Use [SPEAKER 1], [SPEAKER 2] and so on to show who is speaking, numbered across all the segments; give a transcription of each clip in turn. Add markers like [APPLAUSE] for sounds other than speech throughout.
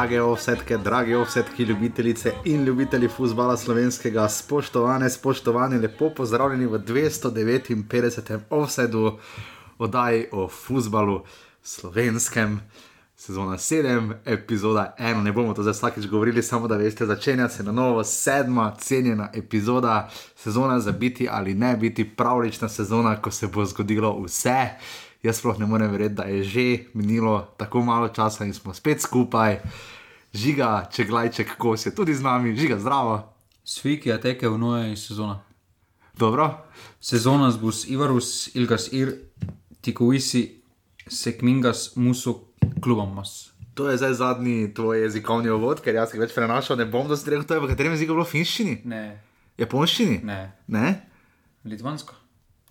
[SPEAKER 1] drage ovsetke, drage ovsetke, ljubitelice in ljubitelji futbola slovenskega, spoštovane, spoštovani, lepo pozdravljeni v 259. ovsedu oddaji o futbalu slovenskem. Sezona 7, epizoda 1, ne bomo to zdaj vsakeč govorili, samo da veste, začenja se na novo sedma, cenjena epizoda, sezona za biti ali ne biti, pravlična sezona, ko se bo zgodilo vse. Jaz sploh ne morem verjeti, da je že minilo tako malo časa in smo spet skupaj. Žiga, če glajček, ko si tudi z nami, žiga zdravo.
[SPEAKER 2] Sviki je tekel v noje sezona.
[SPEAKER 1] Dobro,
[SPEAKER 2] Sezona bus Ivarus, Ilgas Ir, Tikuisi, Sekmingas, Musu, Klubamas.
[SPEAKER 1] to je zdaj zadnji tvoj jezikovni uvod, ker jaz jih več prenašal ne bom, da se reče, to je v katerem jeziku bilo finščini,
[SPEAKER 2] Ne,
[SPEAKER 1] japonščini.
[SPEAKER 2] ne,
[SPEAKER 1] ne?
[SPEAKER 2] Litvansko.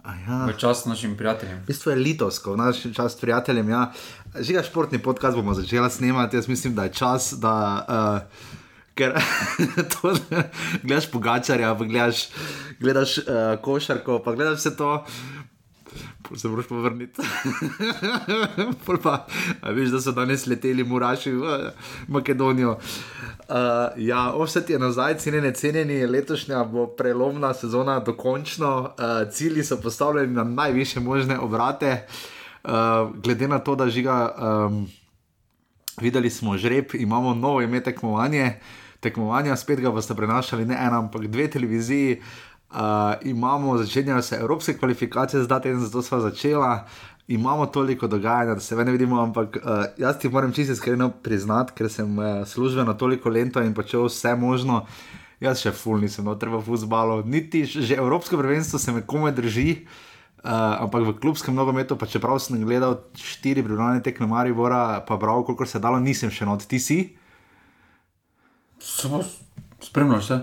[SPEAKER 1] Ja.
[SPEAKER 2] V čast našim prijateljem.
[SPEAKER 1] V bistvu je litovsko, v naš čas prijateljem. Ja. Žiga športni podcast bomo začeli snemati, jaz mislim, da je čas, da. Uh, Ker [LAUGHS] to, da gledaš pogačarja, gledaš, gledaš uh, košarko, pa gledaš vse to, se moraš povrniti. [LAUGHS] Pa, a veš, da so danes leteli muraši v Makedonijo. Uh, ja, vse ti je nazaj, cenjeni, cenjeni, letošnja bo prelomna sezona, dokončno. Uh, cilji so postavljeni na najviše možne obrate. Uh, glede na to, da žiga, um, videli smo žreb, imamo novo ime tekmovanje. Tekmovanja spet ga boste prenašali ne ena, ampak dve televiziji. Uh, imamo, začenjajo se evropske kvalifikacije, zdaj teden, zato smo začela. Imamo toliko dogajanja, da se ne vidimo, ampak uh, jaz ti moram čisto iskreno priznati, ker sem uh, službeno toliko lento in počel vse možno. Jaz še ful nisem noter v futbalu, niti že Evropsko prvenstvo se me kome drži. Uh, ampak v klubskem nogometu, pa čeprav sem gledal štiri pripravljene tekme Maribora, pa bral, koliko se je dalo, nisem še not, ti si.
[SPEAKER 2] Samo spremljaš se?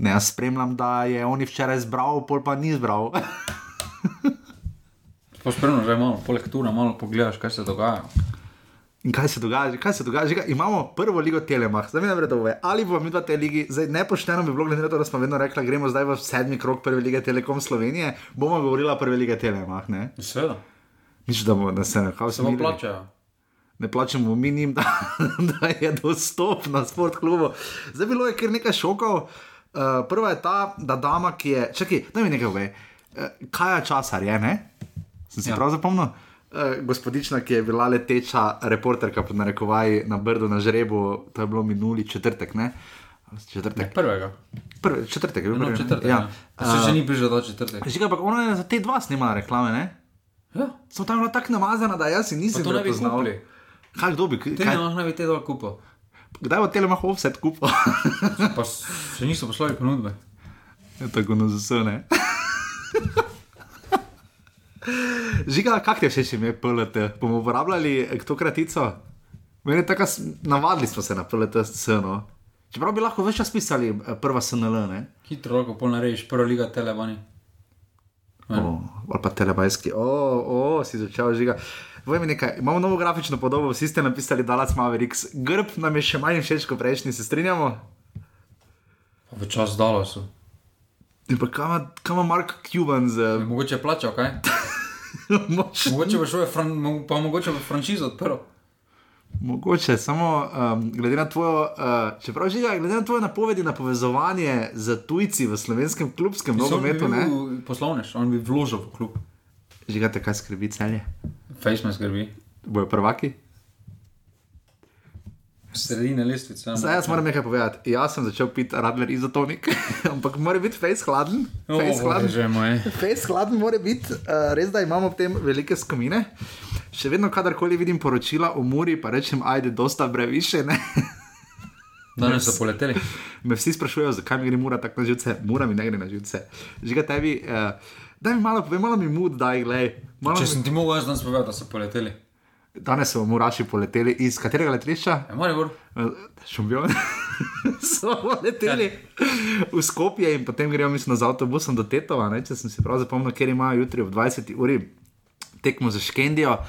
[SPEAKER 1] Ne, jaz spremljam, da je on včeraj zbral, pol pa ni zbral. [LAUGHS]
[SPEAKER 2] Spremljaš že malo, poleg tura, malo pogledaš, kaj se dogaja.
[SPEAKER 1] In kaj se dogaja, kaj se dogaja? Že ga- imamo prvo ligo Telemach, zdaj ne verjete, ove, ali bomo mi dva te ligi, zdaj nepošteno bi bilo, glede na to, da smo vedno rekli, gremo zdaj v sedmi krok prve lige Telekom Slovenije, bomo govorila prve lige Telemach, ne?
[SPEAKER 2] Seveda,
[SPEAKER 1] Misliš, da bomo, da se nekako
[SPEAKER 2] samo
[SPEAKER 1] smirili?
[SPEAKER 2] plačajo.
[SPEAKER 1] ne plačemo mi njim, [LAUGHS] da, da je dostop na sport klubu. Zdaj bilo je kar nekaj šokov. Uh, prva je ta, da dama, ki je, čakaj, da mi nekaj ve, uh, kaj je časar, je ne? Sem si. Ja. prav zapomnil. Uh, gospodična, ki je bila leteča reporterka pod narekovaj na Brdu na žrebu, to je bilo minuli četrtek, ne? Četrtek.
[SPEAKER 2] Prvega.
[SPEAKER 1] Prvi, četrtek je bil
[SPEAKER 2] No,
[SPEAKER 1] prvi, ne?
[SPEAKER 2] četrtek.
[SPEAKER 1] Ja.
[SPEAKER 2] Ja. Pa Se še ni prišel do četrtek.
[SPEAKER 1] Žiga, ampak ona je za te dva snimala reklame, ne?
[SPEAKER 2] Ja,
[SPEAKER 1] Sem tam bila tako namazana, da jaz nisem
[SPEAKER 2] to ne kupili.
[SPEAKER 1] Kaj kdo bi?
[SPEAKER 2] Te ne lahko bi te dol kupil.
[SPEAKER 1] kdaj bo Telemach offset kupil?
[SPEAKER 2] Pa še niso poslali ponudbe.
[SPEAKER 1] Je tako na zasene. [LAUGHS] Žiga, kak ti je všeč ime PLT? Bomo uporabljali to kratico? Meni je tako, navadili smo se na PLT sceno. Čeprav bi lahko več čas pisali eh, prva SNL, ne?
[SPEAKER 2] Hitro lahko pol narediš, prva liga telebani.
[SPEAKER 1] O, ali pa telebajski, o, o, si začel žiga. Povej mi nekaj, imamo novo grafično podobo, vsi ste napisali Dallas Mavericks, grb nam je še manj všeč kot prejšnji, se strinjamo?
[SPEAKER 2] Pa v čas dalo so.
[SPEAKER 1] In pa kam ima- kam ima Mark Cuban z
[SPEAKER 2] Mogoče je plačal, kaj? [LAUGHS] Mogoče bo šel, fran, pa mogoče bo franšizo odprl.
[SPEAKER 1] Mogoče, samo um, glede na tvojo, uh, čeprav že glede na tvoje napovedi na povezovanje z tujci v slovenskem klubskem nogometu, ne?
[SPEAKER 2] Poslovnež, on bi vložil v klub.
[SPEAKER 1] Žigate, kaj skrbi celje?
[SPEAKER 2] Face me skrbi.
[SPEAKER 1] Bojo prvaki?
[SPEAKER 2] Sredine lestvice.
[SPEAKER 1] Zdaj jaz moram nekaj povedati. Jaz sem začel piti Radler izotonik, [LAUGHS] ampak mora biti face hladen. Face hladen.
[SPEAKER 2] že moje.
[SPEAKER 1] Face hladen mora biti, uh, res da imamo v tem velike skomine. Še vedno, kadarkoli vidim poročila o Muri, pa rečem, ajde, dosta breviše. Ne?
[SPEAKER 2] Danes so poleteli.
[SPEAKER 1] Me vsi sprašujejo, zakaj mi gre mura tako na živce, mura mi ne gre na živce. Žiga tebi, uh, daj mi malo, povej malo mi mud, daj, glej. Malo
[SPEAKER 2] Če
[SPEAKER 1] mi...
[SPEAKER 2] sem ti mogel jaz danes povedati, da so poleteli.
[SPEAKER 1] Danes so muraši poleteli iz katerega letališča?
[SPEAKER 2] Ja, Maribor.
[SPEAKER 1] Šumbion. [LAUGHS] so leteli v Skopje in potem grejo, mislim, z avtobusom do Tetova, ne? če sem si prav zapomnil, ker imajo jutri ob 20 uri tekmo za Škendijo.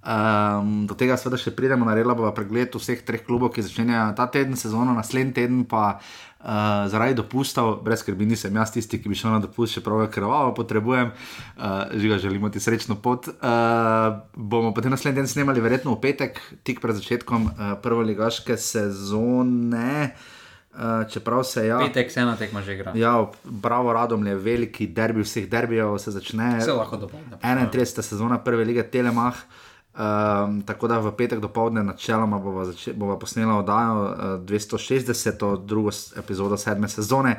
[SPEAKER 1] Um, do tega seveda še pridemo, naredila bova pregled vseh treh klubov, ki začenjajo ta teden sezono, naslednji teden pa uh, zaradi dopustov, brez skrbi nisem jaz tisti, ki bi šel na dopust, še prav krvavo potrebujem, uh, žiga želimo ti srečno pot. Uh, bomo potem naslednji teden snemali, verjetno v petek, tik pred začetkom uh, prve ligaške sezone. Uh, čeprav se ja,
[SPEAKER 2] Petek se ena tekma že igra.
[SPEAKER 1] ja, bravo, radom je veliki derbi vseh derbijev, se začne.
[SPEAKER 2] Se lahko dopolne.
[SPEAKER 1] 31. sezona prve lige Telemach. Um, tako da v petek dopoledne, načeloma, bova, zače, bova posnela oddajo uh, 260, drugo epizodo sedme sezone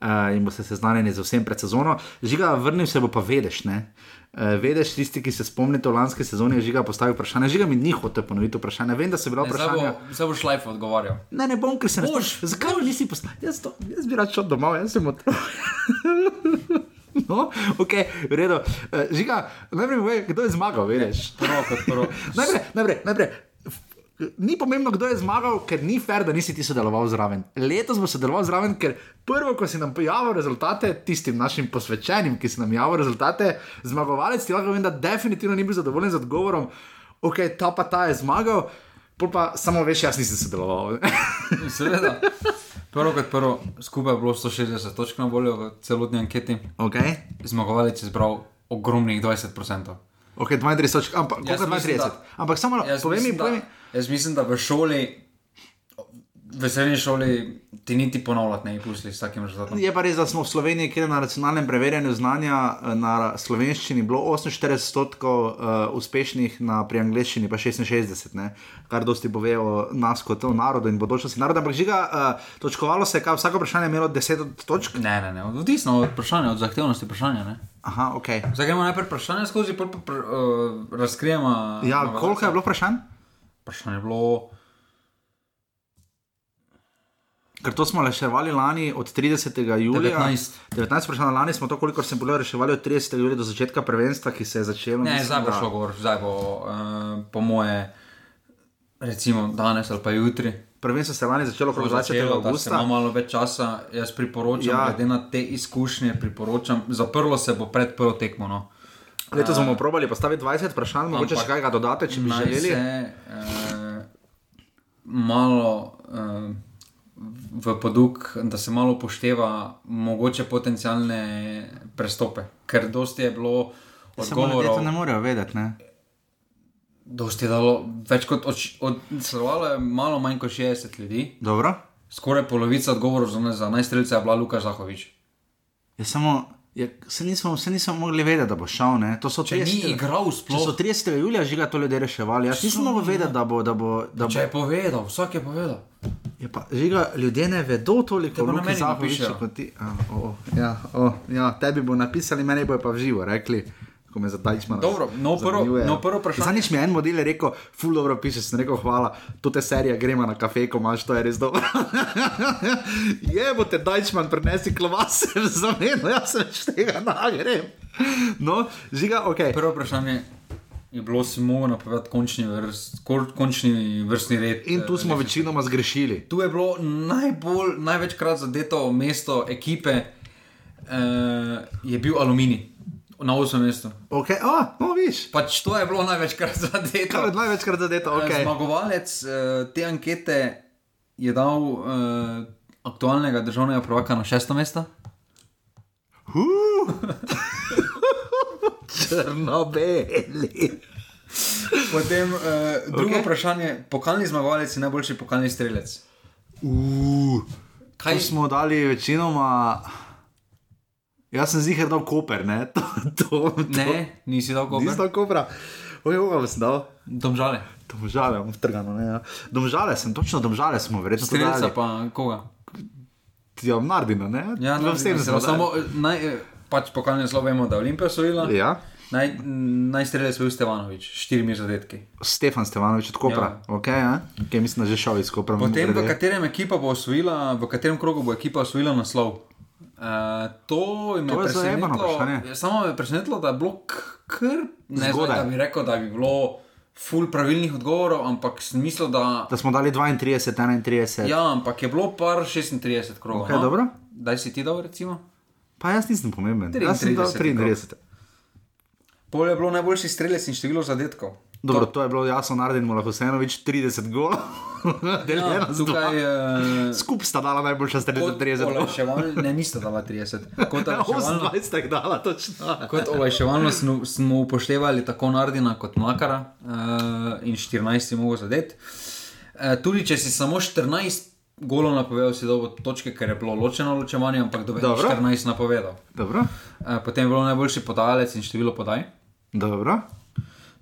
[SPEAKER 1] uh, in boste seznanjeni z vsem pred sezono. Žiga, vrnil se bo pa vedeš. Ne? Uh, vedeš, tisti, ki se spomnite v lanski sezoni, je žiga postavil vprašanje. Žiga mi ni hotel ponoviti vprašanje. Vem, da so bila vprašanja.
[SPEAKER 2] zdaj bo šlajf odgovarjal.
[SPEAKER 1] Ne, ne bom, ker se ne
[SPEAKER 2] Boš.
[SPEAKER 1] Zakaj mi nisi postavil? Jaz, to- jaz bi rad šel domov, jaz sem otrok. [LAUGHS] [LAUGHS] No, ok, v redu. Uh, žiga, najprej povej, kdo je zmagal, veš?
[SPEAKER 2] Prvo prvo. [LAUGHS]
[SPEAKER 1] Najprej, najprej, najprej. Ni pomembno, kdo je zmagal, ker ni fair, da nisi ti sodeloval zraven. Letos bo sodeloval zraven, ker prvo, ko si nam pojavil rezultate, tistim našim posvečenim, ki si nam javil rezultate, zmagovalec ti lahko povem, da definitivno ni bil zadovoljen z odgovorom, ok, ta pa ta je zmagal, pa samo veš, jaz nisem sodeloval.
[SPEAKER 2] Seveda. Prvo kot prvo, skupaj je bilo 160 točk na voljo v celotni anketi.
[SPEAKER 1] okay?
[SPEAKER 2] Zmagovalec je zbral ogromnih 20%.
[SPEAKER 1] Ok, 32 točk, ampak koliko
[SPEAKER 2] mislim,
[SPEAKER 1] 32?
[SPEAKER 2] da-
[SPEAKER 1] Ampak samo
[SPEAKER 2] Jaz
[SPEAKER 1] povej mi, povej mi.
[SPEAKER 2] jaz mislim, da v šoli, v srednji šoli, ti niti ponavljati ne bi pustili s takim rezultatom.
[SPEAKER 1] Je pa res, da smo v Sloveniji, kjer je na nacionalnem preverjanju znanja eh, na slovenščini bilo 48 odstotkov uh, uspešnih, na, pri angleščini pa 66, ne? kar dosti pove o nas kot o narodu in bodočnosti naroda. Ampak žiga, uh, točkovalo se je, kaj vsako vprašanje je imelo 10 točk.
[SPEAKER 2] Ne, ne, ne, odvisno od vprašanja, od zahtevnosti vprašanja. Ne?
[SPEAKER 1] Aha, ok.
[SPEAKER 2] Zdaj gremo najprej vprašanje skozi, pa uh, razkrijemo.
[SPEAKER 1] Ja, koliko je bilo vprašanj?
[SPEAKER 2] Vprašanje je bilo.
[SPEAKER 1] Ker to smo reševali lani od 30. julija.
[SPEAKER 2] 19.
[SPEAKER 1] 19 vprašanj lani smo to, kolikor sem bilo reševali od 30. julija do začetka prvenstva, ki se je začelo.
[SPEAKER 2] Ne,
[SPEAKER 1] mislim,
[SPEAKER 2] zdaj bo šlo gor, zdaj bo uh, po moje, recimo danes ali pa jutri.
[SPEAKER 1] Prvenstvo se je lani začelo okrog 20.
[SPEAKER 2] začelo, da se ima
[SPEAKER 1] augusta.
[SPEAKER 2] malo več časa. Jaz priporočam,
[SPEAKER 1] Ja.
[SPEAKER 2] glede na te izkušnje, priporočam. Zaprlo se bo pred prvo tekmo. No.
[SPEAKER 1] Letos bomo probali postaviti 20 vprašanj, mogoče še kaj dodate, če bi želeli.
[SPEAKER 2] Se, uh, malo uh, v poduk, da se malo upošteva mogoče potencijalne prestope. Ker dosti je bilo odgovorov.
[SPEAKER 1] to ne morejo vedeti. Ne?
[SPEAKER 2] Dosti je dalo, več kot od, od sodelovalo je malo manj kot 60 ljudi.
[SPEAKER 1] Dobro.
[SPEAKER 2] Skoraj polovica odgovorov za, za najstrelce je bila Luka Zahovič.
[SPEAKER 1] Je samo, je, se, nismo, se nismo mogli vedeti, da bo šel. Ne? To so
[SPEAKER 2] Če ni
[SPEAKER 1] 30.
[SPEAKER 2] igral
[SPEAKER 1] Če so
[SPEAKER 2] sploh,
[SPEAKER 1] 30. julija žiga to ljudje reševali, jaz nisem mogel vedeti, da bo. Da bo, da bo
[SPEAKER 2] če je povedal, vsak je povedal.
[SPEAKER 1] je pa, žiga, ljudje ne vedo toliko
[SPEAKER 2] Te pa
[SPEAKER 1] o
[SPEAKER 2] na
[SPEAKER 1] Luki
[SPEAKER 2] meni
[SPEAKER 1] Zahoviču
[SPEAKER 2] napišejo.
[SPEAKER 1] kot ti. A, o, ja, o, ja, tebi bo napisali, meni bo pa v živo rekli. Ko me zadajš malo.
[SPEAKER 2] Dobro, no, prvo- no, prvo vprašanje.
[SPEAKER 1] Zadnjič mi je en model je rekel, ful dobro piše, sem rekel, hvala, to te serija, gremo na kafe, ko imaš, to je res dobro. [LAUGHS] je, bo te Dajčman prinesi klovase v zameno, jaz se več tega nagrem. No, žiga, ok.
[SPEAKER 2] Prvo vprašanje je bilo, mogel napovedati končni, vrst, končni vrstni red.
[SPEAKER 1] In tu
[SPEAKER 2] eh,
[SPEAKER 1] smo
[SPEAKER 2] lestvice.
[SPEAKER 1] večinoma zgrešili.
[SPEAKER 2] Tu je bilo najbolj, največkrat zadeto mesto ekipe, uh, je bil Aluminij na 8. mestu.
[SPEAKER 1] Okay. Oh, no, viš.
[SPEAKER 2] Pač to je bilo največkrat zadeto.
[SPEAKER 1] je največkrat zadeto,
[SPEAKER 2] Okay.
[SPEAKER 1] ok.
[SPEAKER 2] Zmagovalec uh, te ankete je dal uh, aktualnega državnega prvaka na šesto mesto.
[SPEAKER 1] Uh. [LAUGHS] Črnobeli.
[SPEAKER 2] Potem uh, drugo
[SPEAKER 1] Ok.
[SPEAKER 2] okay. vprašanje, pokalni zmagovalec je najboljši pokalni strelec.
[SPEAKER 1] Uh.
[SPEAKER 2] Kaj
[SPEAKER 1] smo dali večinoma. Jaz sem zihar dal koper, ne? [LAUGHS] To, to, to.
[SPEAKER 2] Ne, nisi dal
[SPEAKER 1] Nisi
[SPEAKER 2] koga.
[SPEAKER 1] dal kopra. Oj, koga sem dal?
[SPEAKER 2] Domžale.
[SPEAKER 1] Domžale, imam vtrgano, ne? Ja. Domžale sem, točno domžale smo, verjetno
[SPEAKER 2] Strelca pa koga.
[SPEAKER 1] Ja, Nardina, ne?
[SPEAKER 2] Ja,
[SPEAKER 1] V vsem dali.
[SPEAKER 2] samo naj, eh, pač pokalni zelo vemo, da je Olimpija osvojila.
[SPEAKER 1] Ja.
[SPEAKER 2] Naj, najstrelec je bil Stevanovič, s štirimi zadetki.
[SPEAKER 1] Stefan Stevanovič od Kopra, ja. ok, ja? okay mislim, da že šel iz Kopra.
[SPEAKER 2] Potem, v katerem ekipa bo osvojila, v katerem krogu bo ekipa osvojila naslov. Uh, to
[SPEAKER 1] To je vprašanje.
[SPEAKER 2] ja, Samo me je presenetilo, da je bilo kar ne
[SPEAKER 1] Zgodaj.
[SPEAKER 2] zdaj, da bi rekel, da bi bilo full pravilnih odgovorov, ampak sem mislil, da.
[SPEAKER 1] Da smo dali 32, 31.
[SPEAKER 2] Ja, ampak je bilo par 36 krogov.
[SPEAKER 1] Ok, dobro.
[SPEAKER 2] Daj si ti dal, recimo.
[SPEAKER 1] Pa jaz nisem pomemben. Jaz sem dal
[SPEAKER 2] 33
[SPEAKER 1] 33.
[SPEAKER 2] Pol je bilo najboljši strelec in število zadetkov.
[SPEAKER 1] Dobro, to je bilo jasno, naredil mu lahko vseeno več 30 golov.
[SPEAKER 2] Ja, tukaj uh,
[SPEAKER 1] Skupaj sta dala najboljša s 30 golov.
[SPEAKER 2] Ne, nista dala 30. Kot [LAUGHS] olajševalno,
[SPEAKER 1] 28 sta jih dala, točno.
[SPEAKER 2] kot olajševalno smo, smo upoštevali tako Nardina kot Makara uh, in 14 je mogel zadeti. Uh, tudi če si samo 14 golov napovedal, si dobil točke, ker je bilo ločeno ločevanje, ampak dobil
[SPEAKER 1] Dobro.
[SPEAKER 2] 14 napovedal.
[SPEAKER 1] Dobro,
[SPEAKER 2] Uh, potem je bilo najboljši podajalec in število podaj.
[SPEAKER 1] dobro.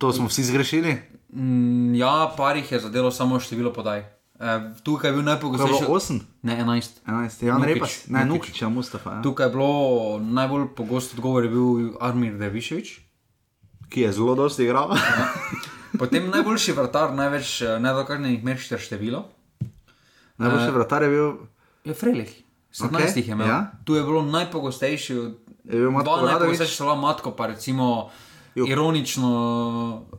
[SPEAKER 1] To smo vsi zgrešili.
[SPEAKER 2] Mm, ja, par jih je zadelo samo število podaj. Uh, tukaj je bil
[SPEAKER 1] To je
[SPEAKER 2] najpogostejši.
[SPEAKER 1] bilo 8,
[SPEAKER 2] Ne, 11.
[SPEAKER 1] 11, Jan
[SPEAKER 2] Nukić,
[SPEAKER 1] Repas, ne,
[SPEAKER 2] Nukić.
[SPEAKER 1] Nukič, ja, Mustafa, ja.
[SPEAKER 2] Tukaj je bilo najbolj pogost odgovor, je bil Armir Deviševič.
[SPEAKER 1] ki je zelo dosti igral.
[SPEAKER 2] Potem najboljši vrtar, največ eh, nedokaženih meščer število.
[SPEAKER 1] Najboljši vratar je bil,
[SPEAKER 2] Je Frelih. 17
[SPEAKER 1] Ok,
[SPEAKER 2] jih je imel.
[SPEAKER 1] ja.
[SPEAKER 2] Tu je bilo najpogostejši, od-
[SPEAKER 1] je bil Matko
[SPEAKER 2] dva
[SPEAKER 1] Radovič,
[SPEAKER 2] najpogostejši so bila Matko, pa recimo
[SPEAKER 1] Juk.
[SPEAKER 2] ironično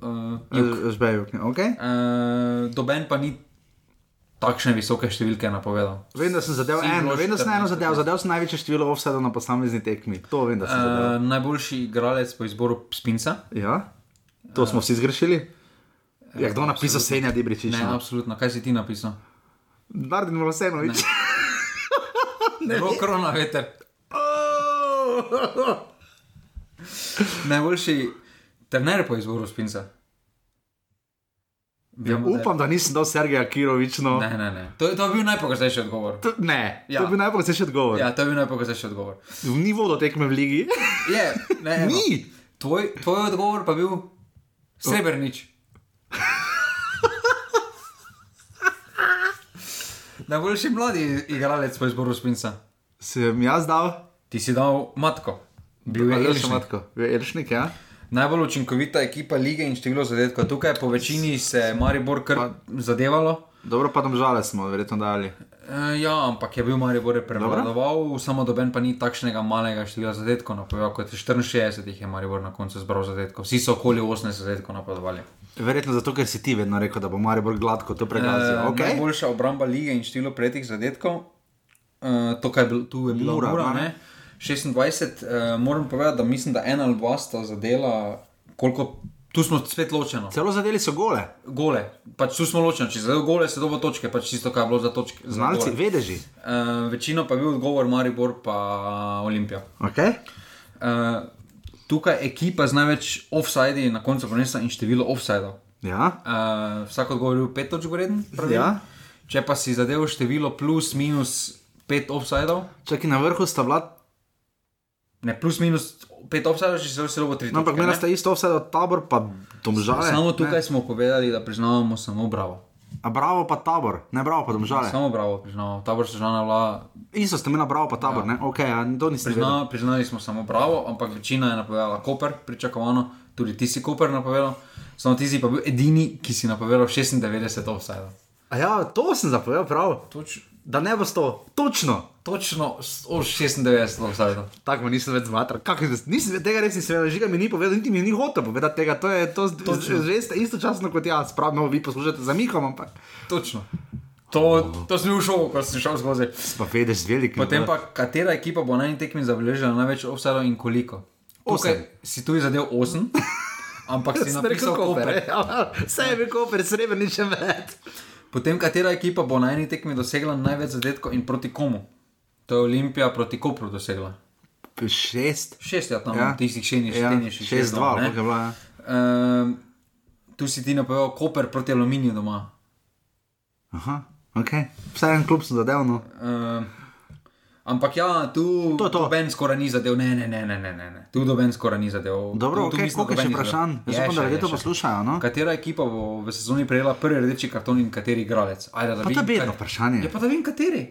[SPEAKER 2] uh,
[SPEAKER 1] Žbejuk, ok.
[SPEAKER 2] uh, Doben pa ni takšne visoke številke napovedal.
[SPEAKER 1] Vem, da sem zadev
[SPEAKER 2] Vsi
[SPEAKER 1] eno, vem, da sem
[SPEAKER 2] 14,
[SPEAKER 1] eno zadev, zadev sem največje število offside na posamezni tekmi. To vem, da sem.
[SPEAKER 2] Uh, najboljši igralec po izboru Spinca.
[SPEAKER 1] Ja, to smo vsi zgrešili. Ja, kdo napisal Senja Dibričič?
[SPEAKER 2] Ne, absolutno. Kaj si ti napisal?
[SPEAKER 1] Nardin Volosenovič.
[SPEAKER 2] Rok [LAUGHS] korona veter. Najboljši trener po izboru Spinca.
[SPEAKER 1] Ja,
[SPEAKER 2] je-
[SPEAKER 1] upam, da nisem dal Sergeja Kirovič. No.
[SPEAKER 2] Ne, ne, ne. To, to je bil najpogostejši odgovor.
[SPEAKER 1] To, ne, ja.
[SPEAKER 2] Ja.
[SPEAKER 1] to je bil najpogostejši odgovor. Ja.
[SPEAKER 2] Ja, to je bil najpogostejši odgovor.
[SPEAKER 1] Ni vodo tekme v ligi. [LAUGHS]
[SPEAKER 2] Je, ne, evo.
[SPEAKER 1] Ni.
[SPEAKER 2] Tvoj, tvoj odgovor pa bil srebrnič. [LAUGHS] Najboljši mladi igralec po izboru Spinca.
[SPEAKER 1] Sem jaz dal,
[SPEAKER 2] Ti si dal matko. Bil je Elšnik.
[SPEAKER 1] matko. Bil je Elšnik, ja.
[SPEAKER 2] Najbolj učinkovita ekipa lige in število zadetkov. Tukaj po večini se je Maribor kar zadevalo.
[SPEAKER 1] Dobro, pa tam žale smo verjetno dali.
[SPEAKER 2] E, ja, ampak je bil Maribor prevladoval, samo doben pa ni takšnega malega števila zadetkov napovedal, kot je 64 jih je Maribor na koncu zbral zadetkov. Vsi so okoli 80 zadetkov napadovali.
[SPEAKER 1] Verjetno zato, ker si ti vedno rekel, da bo Maribor gladko to pregazil.
[SPEAKER 2] E,
[SPEAKER 1] Okay.
[SPEAKER 2] Najboljša obramba lige in število prejetih zadetkov. E, to, kaj je bil, tu je bila
[SPEAKER 1] Mura,
[SPEAKER 2] Mura,
[SPEAKER 1] ne?
[SPEAKER 2] ne? 26. E, moram povedati, da mislim, da ena ali dva sta zadela, koliko. Tu smo spet ločeno.
[SPEAKER 1] Celo zadeli so gole,
[SPEAKER 2] Gole, pač tu smo ločeni, če zadeva gole, se dobo točke, pač čisto kaj je bilo za točke. za
[SPEAKER 1] znalci,
[SPEAKER 2] gole.
[SPEAKER 1] vedeži.
[SPEAKER 2] Uh, večino pa je bil odgovor Maribor pa Olimpija.
[SPEAKER 1] Okay.
[SPEAKER 2] Uh, tukaj ekipa z največ offside na koncu prenesla in število offside.
[SPEAKER 1] Ja,
[SPEAKER 2] Uh, vsak odgovor je bil pet točk vreden.
[SPEAKER 1] Ja.
[SPEAKER 2] Če pa si zadeval število plus minus pet offside,
[SPEAKER 1] čakaj na vrhu sta bila,
[SPEAKER 2] ne plus minus pet offside, če se zelo tri.
[SPEAKER 1] no, ampak meni
[SPEAKER 2] ne?
[SPEAKER 1] sta isto vse od tabor, pa domžale.
[SPEAKER 2] Samo tukaj smo povedali, da priznavamo samo bravo.
[SPEAKER 1] A bravo pa tabor, ne bravo pa domžale.
[SPEAKER 2] Samo bravo priznavamo. Tabor se žena vla
[SPEAKER 1] Isto ste imeli bravo pa tabor, ja. ne? Ok, ja, to nisem vedel.
[SPEAKER 2] Prizna, priznali smo samo bravo, ampak večina je napovedala Koper, pričakovano, tudi ti si Koper napovedal, samo ti si pa bil edini, ki si napovedal 96 offside.
[SPEAKER 1] A ja, to sem zapovedal prav.
[SPEAKER 2] Toč,
[SPEAKER 1] Da ne bo sto, točno.
[SPEAKER 2] Točno s- o 96 offside.
[SPEAKER 1] Tako me nisem več zmatral. Nisem tega res nisem vedel, žiga mi ni povedal, niti mi ni hotel povedati tega. To je to, že ste istočasno kot jaz, pravno vi poslušate za Mihom, ampak
[SPEAKER 2] Točno. To, to sem bil v šoku, ko sem šel skozi.
[SPEAKER 1] pa vedeš z velikim.
[SPEAKER 2] Potem pa, katera ekipa bo na eni tekmi zabeležila največ offside in koliko? Tukaj si tu zadev 8, [LAUGHS] ampak si napisal Koper.
[SPEAKER 1] Vse [LAUGHS] je bil koper, srebrničem več.
[SPEAKER 2] Potem, katera ekipa bo na eni tekmi dosegla največ zadetkov in proti komu? To je Olimpija proti Kopru dosegla.
[SPEAKER 1] Šest.
[SPEAKER 2] Šest, ja, tam
[SPEAKER 1] Ja.
[SPEAKER 2] tistih šeniš,
[SPEAKER 1] Ja,
[SPEAKER 2] šeniš,
[SPEAKER 1] šest, dva, koliko je bilo. ja.
[SPEAKER 2] Um, tu si ti napovedal Koper proti Aluminiju doma.
[SPEAKER 1] Aha, ok. Vsaj en klub sem zadev, no.
[SPEAKER 2] Um, ampak ja, tu
[SPEAKER 1] To je to.
[SPEAKER 2] doben skoraj ni zadev, ne, ne, ne, ne, ne, ne, tu doben skoraj ni zadev.
[SPEAKER 1] Dobro,
[SPEAKER 2] tu, tu
[SPEAKER 1] ok,
[SPEAKER 2] mislim, da
[SPEAKER 1] koliko je še
[SPEAKER 2] ni
[SPEAKER 1] vprašanj? Jaz
[SPEAKER 2] Je
[SPEAKER 1] upam, da
[SPEAKER 2] še,
[SPEAKER 1] ljudje
[SPEAKER 2] je
[SPEAKER 1] to
[SPEAKER 2] še.
[SPEAKER 1] poslušajo, no.
[SPEAKER 2] Katera ekipa bo v sezoni prejela prvi rdeči karton in kateri igralec? Ajde, da
[SPEAKER 1] Pa to je bedno vprašanje.
[SPEAKER 2] Ja, pa da vem kateri.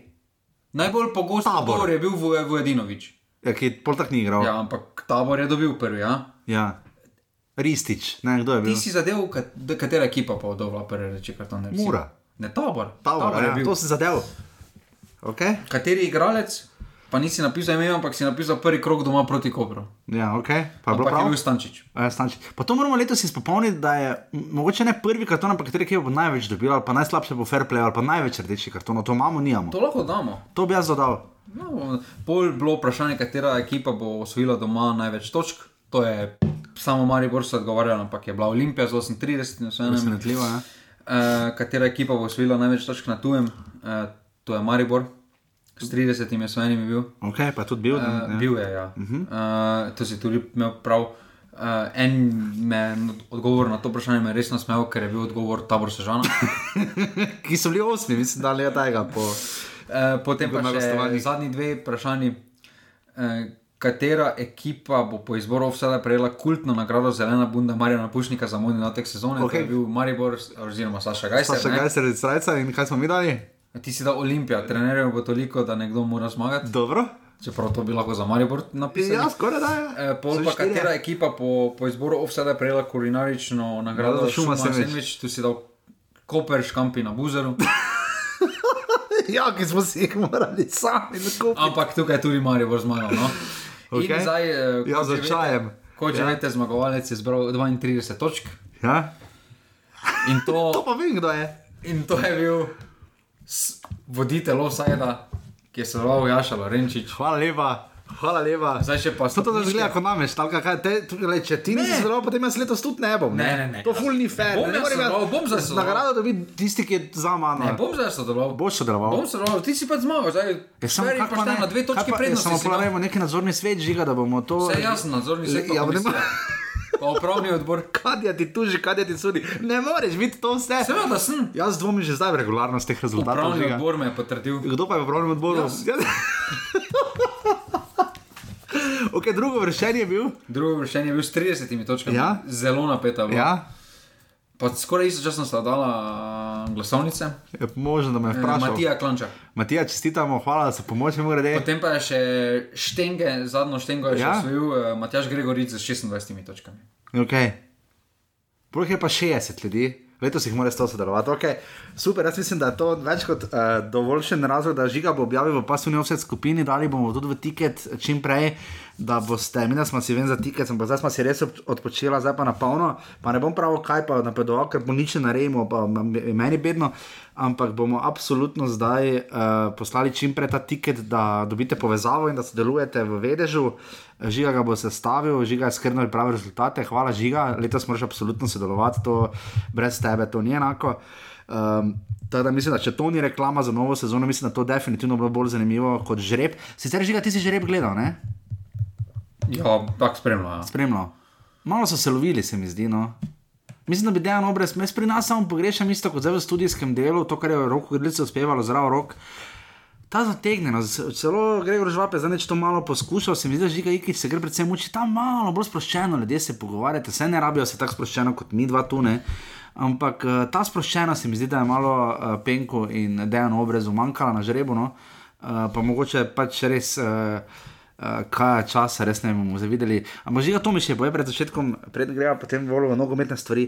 [SPEAKER 2] Najbolj pogost
[SPEAKER 1] Tabor.
[SPEAKER 2] odgovor je bil Vujedinovič.
[SPEAKER 1] Ja, ki pol tak ni igral.
[SPEAKER 2] Ja, ampak tabor je dobil prvi, ja.
[SPEAKER 1] ja. Ristič, ne, kdo je bil?
[SPEAKER 2] Ti si zadev, kat- katera ekipa pa bo dobila prvi reči karton? Ne,
[SPEAKER 1] Mura.
[SPEAKER 2] Ne, tabor.
[SPEAKER 1] Tabor,
[SPEAKER 2] je
[SPEAKER 1] ja, to si zadev. Okay?
[SPEAKER 2] Kateri igralec, pa nisi napisal ime, ampak si napisal prvi krok doma proti Kopru.
[SPEAKER 1] Ja, ok, pa je bilo
[SPEAKER 2] Ampak je
[SPEAKER 1] prav.
[SPEAKER 2] bil Stančič.
[SPEAKER 1] Ja, Stančič. Pa to moramo letos izpopolniti, da je mogoče ne prvi karton, ampak kateri bo največ dobil, ali pa najslabše bo fair play, ali pa največ rdečih kartonov. To imamo, nijamo.
[SPEAKER 2] To lahko damo.
[SPEAKER 1] To bi jaz dodal.
[SPEAKER 2] No, pol bilo vprašanje, katera ekipa bo osvojila doma največ točk. To je samo Maribor so odgovarjali, ampak je bila Olimpija z 38 osvojenim.
[SPEAKER 1] Presenetljivo, ja.
[SPEAKER 2] Uh, katera ekipa bo osvojila največ točk na tujem? Uh, to je Maribor, s 30 osvojenimi bil.
[SPEAKER 1] Ok, pa je tudi bil.
[SPEAKER 2] Uh,
[SPEAKER 1] ja.
[SPEAKER 2] bil je, ja. Uh -huh. uh, to si tudi imel prav. Uh, en me, odgovor na to vprašanje me je res nasmejal, ker je bil odgovor tabor Sežana. [LAUGHS]
[SPEAKER 1] Ki so bili osmi, mislim, da je tega. Po...
[SPEAKER 2] Uh, potem pa še zadnji dve vprašanji. Uh, katera ekipa bo po izboru vsega prejela kultno nagrado Zelena Bunda Marjana Pušnika za modni natek sezone?
[SPEAKER 1] Ok.
[SPEAKER 2] To je bil Maribor oziroma Saša Gajser.
[SPEAKER 1] Saša
[SPEAKER 2] ne?
[SPEAKER 1] Gajser iz Rajca in kaj smo mi dali?
[SPEAKER 2] Ti si da Olimpija, trenerjev bo toliko, da nekdo mora zmagati.
[SPEAKER 1] Dobro.
[SPEAKER 2] Čeprav to bi lahko za Maribor napisali.
[SPEAKER 1] Ja, skoraj da je.
[SPEAKER 2] Eh, Pol pa katera ekipa po, po izboru offseda prejela kulinarično nagrado
[SPEAKER 1] Nagrado
[SPEAKER 2] Šuma
[SPEAKER 1] Šuma sendvič.
[SPEAKER 2] Sandvič, tu si dal Koper, Škampi na Buzeru. [LAUGHS]
[SPEAKER 1] Ja, ki smo si jih morali sami nakupiti.
[SPEAKER 2] Ampak tukaj je tudi Maribor zmagal. No?
[SPEAKER 1] Ok.
[SPEAKER 2] In zdaj, eh,
[SPEAKER 1] Ja, za čajem.
[SPEAKER 2] Kot že
[SPEAKER 1] Ja.
[SPEAKER 2] veste, zmagovalec je zbral 32 točk.
[SPEAKER 1] Ja?
[SPEAKER 2] In
[SPEAKER 1] To [LAUGHS]
[SPEAKER 2] to,
[SPEAKER 1] pa vem, kdo je.
[SPEAKER 2] in to je bil voditelj offsida, ki je sodeloval Jaša Lorenčič.
[SPEAKER 1] Hvala lepa. Hvala lepa.
[SPEAKER 2] Zdaj še pa
[SPEAKER 1] To to zgleda kot nameš, tako kaj te, gled, če ti nisi
[SPEAKER 2] Ne.
[SPEAKER 1] sodeloval, potem jaz letos tudi ne bom.
[SPEAKER 2] Ne, ne, ne.
[SPEAKER 1] To ful ni fair.
[SPEAKER 2] Bom
[SPEAKER 1] ne
[SPEAKER 2] jaz
[SPEAKER 1] morem
[SPEAKER 2] sodeloval, bom zdaj sodeloval.
[SPEAKER 1] Nagrado dobi tisti, ki je za mano.
[SPEAKER 2] Ne, bom zdaj sodeloval.
[SPEAKER 1] Boš sodeloval.
[SPEAKER 2] Bom sodeloval, ti si pa zmagal, zdaj
[SPEAKER 1] Ja, samo kako pa ne?
[SPEAKER 2] na dve
[SPEAKER 1] pa- ja,
[SPEAKER 2] prednosti.
[SPEAKER 1] Samo
[SPEAKER 2] imel.
[SPEAKER 1] polarajmo neki nadzorni svet žiga, da bomo to.
[SPEAKER 2] Vse jasno, nadzorni svet.
[SPEAKER 1] Ja,
[SPEAKER 2] pa upravni odbor.
[SPEAKER 1] Kadja ti tuži, kadja ti sudi. Ne moreš biti to vse.
[SPEAKER 2] Seveda sem.
[SPEAKER 1] Jaz dvomim že zdaj v regularnost teh rezultatov.
[SPEAKER 2] Upravni
[SPEAKER 1] Žiga.
[SPEAKER 2] odbor me je potrdil.
[SPEAKER 1] Kdo pa je v upravnem odboru?
[SPEAKER 2] Jaz. [LAUGHS]
[SPEAKER 1] ok, drugo vršenje je bil.
[SPEAKER 2] Drugo vršenje je bil s 30 točkami.
[SPEAKER 1] Ja.
[SPEAKER 2] Zelo napeta. bila.
[SPEAKER 1] Ja,
[SPEAKER 2] Pa skoraj istočasno sta dala glasovnice.
[SPEAKER 1] je možno, da me
[SPEAKER 2] Eh,
[SPEAKER 1] vprašal.
[SPEAKER 2] Matija Klanča.
[SPEAKER 1] Matija, čestitamo, hvala za pomoč, mi grede.
[SPEAKER 2] Potem pa je še štenge, zadnjo štengo je še
[SPEAKER 1] Ja.
[SPEAKER 2] osvojil uh, Matjaš Gregoric z 26 točkami.
[SPEAKER 1] Okay. Prvo je pa 60 ljudi, letos jih mora 100 sodelovati. Okay. Super, jaz mislim, da je to več kot uh, dovoljšen razlog, da žiga bo objavil v pasivni offset skupini, dali bomo tudi v tiket čim prej, da boste, mi smo si ven za tiket, ampak zdaj smo si res od- odpočila, zdaj pa na polno, pa ne bom prav kaj pa napredoval, ker bo nič ne naredimo, pa je meni bedno, ampak bomo absolutno zdaj uh, poslali čim prej ta tiket, da dobite povezavo in da sodelujete v vedežu. Žiga ga bo sestavil, žiga je skrbno pripravil rezultate, hvala žiga, letos moraš absolutno sodelovati, to brez tebe to ni enako. Um, Tako da mislim, da če to ni reklama za novo sezono, mislim, da to definitivno bilo bolj zanimivo kot žreb. Sicer žiga, ti si žreb gledal, ne?
[SPEAKER 2] Ja, tako spremljal. Ja.
[SPEAKER 1] Spremljal. Malo so se lovili, se mi zdi. No. Mislim, da bi dejan obraz, jaz pri nas samo pogrešam isto kot zdaj v študijskem delu, to, kar je roko gledalice uspevalo, zraven rok. Ta zategnjenost, celo Gregor Žvap je zdaj to malo poskušal, se mi zdi, da žiga Ikič se gre predvsem uči tam malo bolj sproščeno, ljudje se pogovarjate, vse ne rabijo se tako sproščeno kot mi dva tu, ne. Ampak eh, ta sproščenost se mi zdi, da je malo uh, penko in dejan obrazu manjkala na žrebu, no. uh, pa mogoče pač res. Uh, Uh, kaj je čas, res ne bomo zavideli. Ampak že to mi še boje pred začetkom, predtem greva potem v nogometne stvari.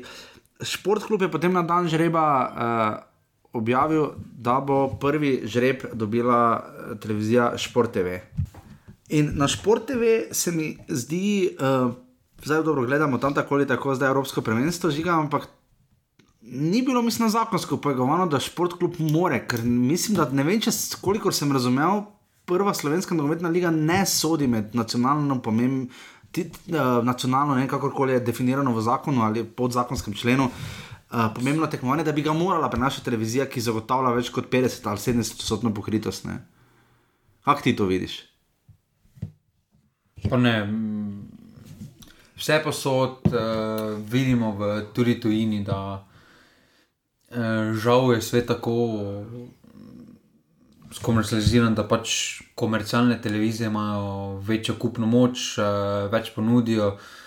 [SPEAKER 1] Športklub je potem na dan žreba uh, objavil, da bo prvi žreb dobila uh, televizija Šport TV. In na Šport TV se mi zdi, uh, zdaj dobro gledamo tam tako ali tako, zdaj Evropsko prvenstvo žiga, ampak ni bilo, mislim, zakonsko pojegovano, da športklub more, ker mislim, da ne vem, če kolikor sem razumel, prva slovenska nogometna liga ne sodi med nacionalno pomembno. Ti, uh, nacionalno, ne kakorkoli je definirano v zakonu ali podzakonskem členu, uh, pomembno tekmovanje, da bi ga morala prenašati televizija, ki zagotavlja več kot 50 ali 70 odstotno pokritost. ne. Kako ti to vidiš?
[SPEAKER 2] Pa ne, vse posod uh, vidimo v tudi tujini, da uh, žal je svet tako mm, skomercializiran, da pač komercialne televizije imajo večjo kupno moč, uh, več ponudijo. Uh,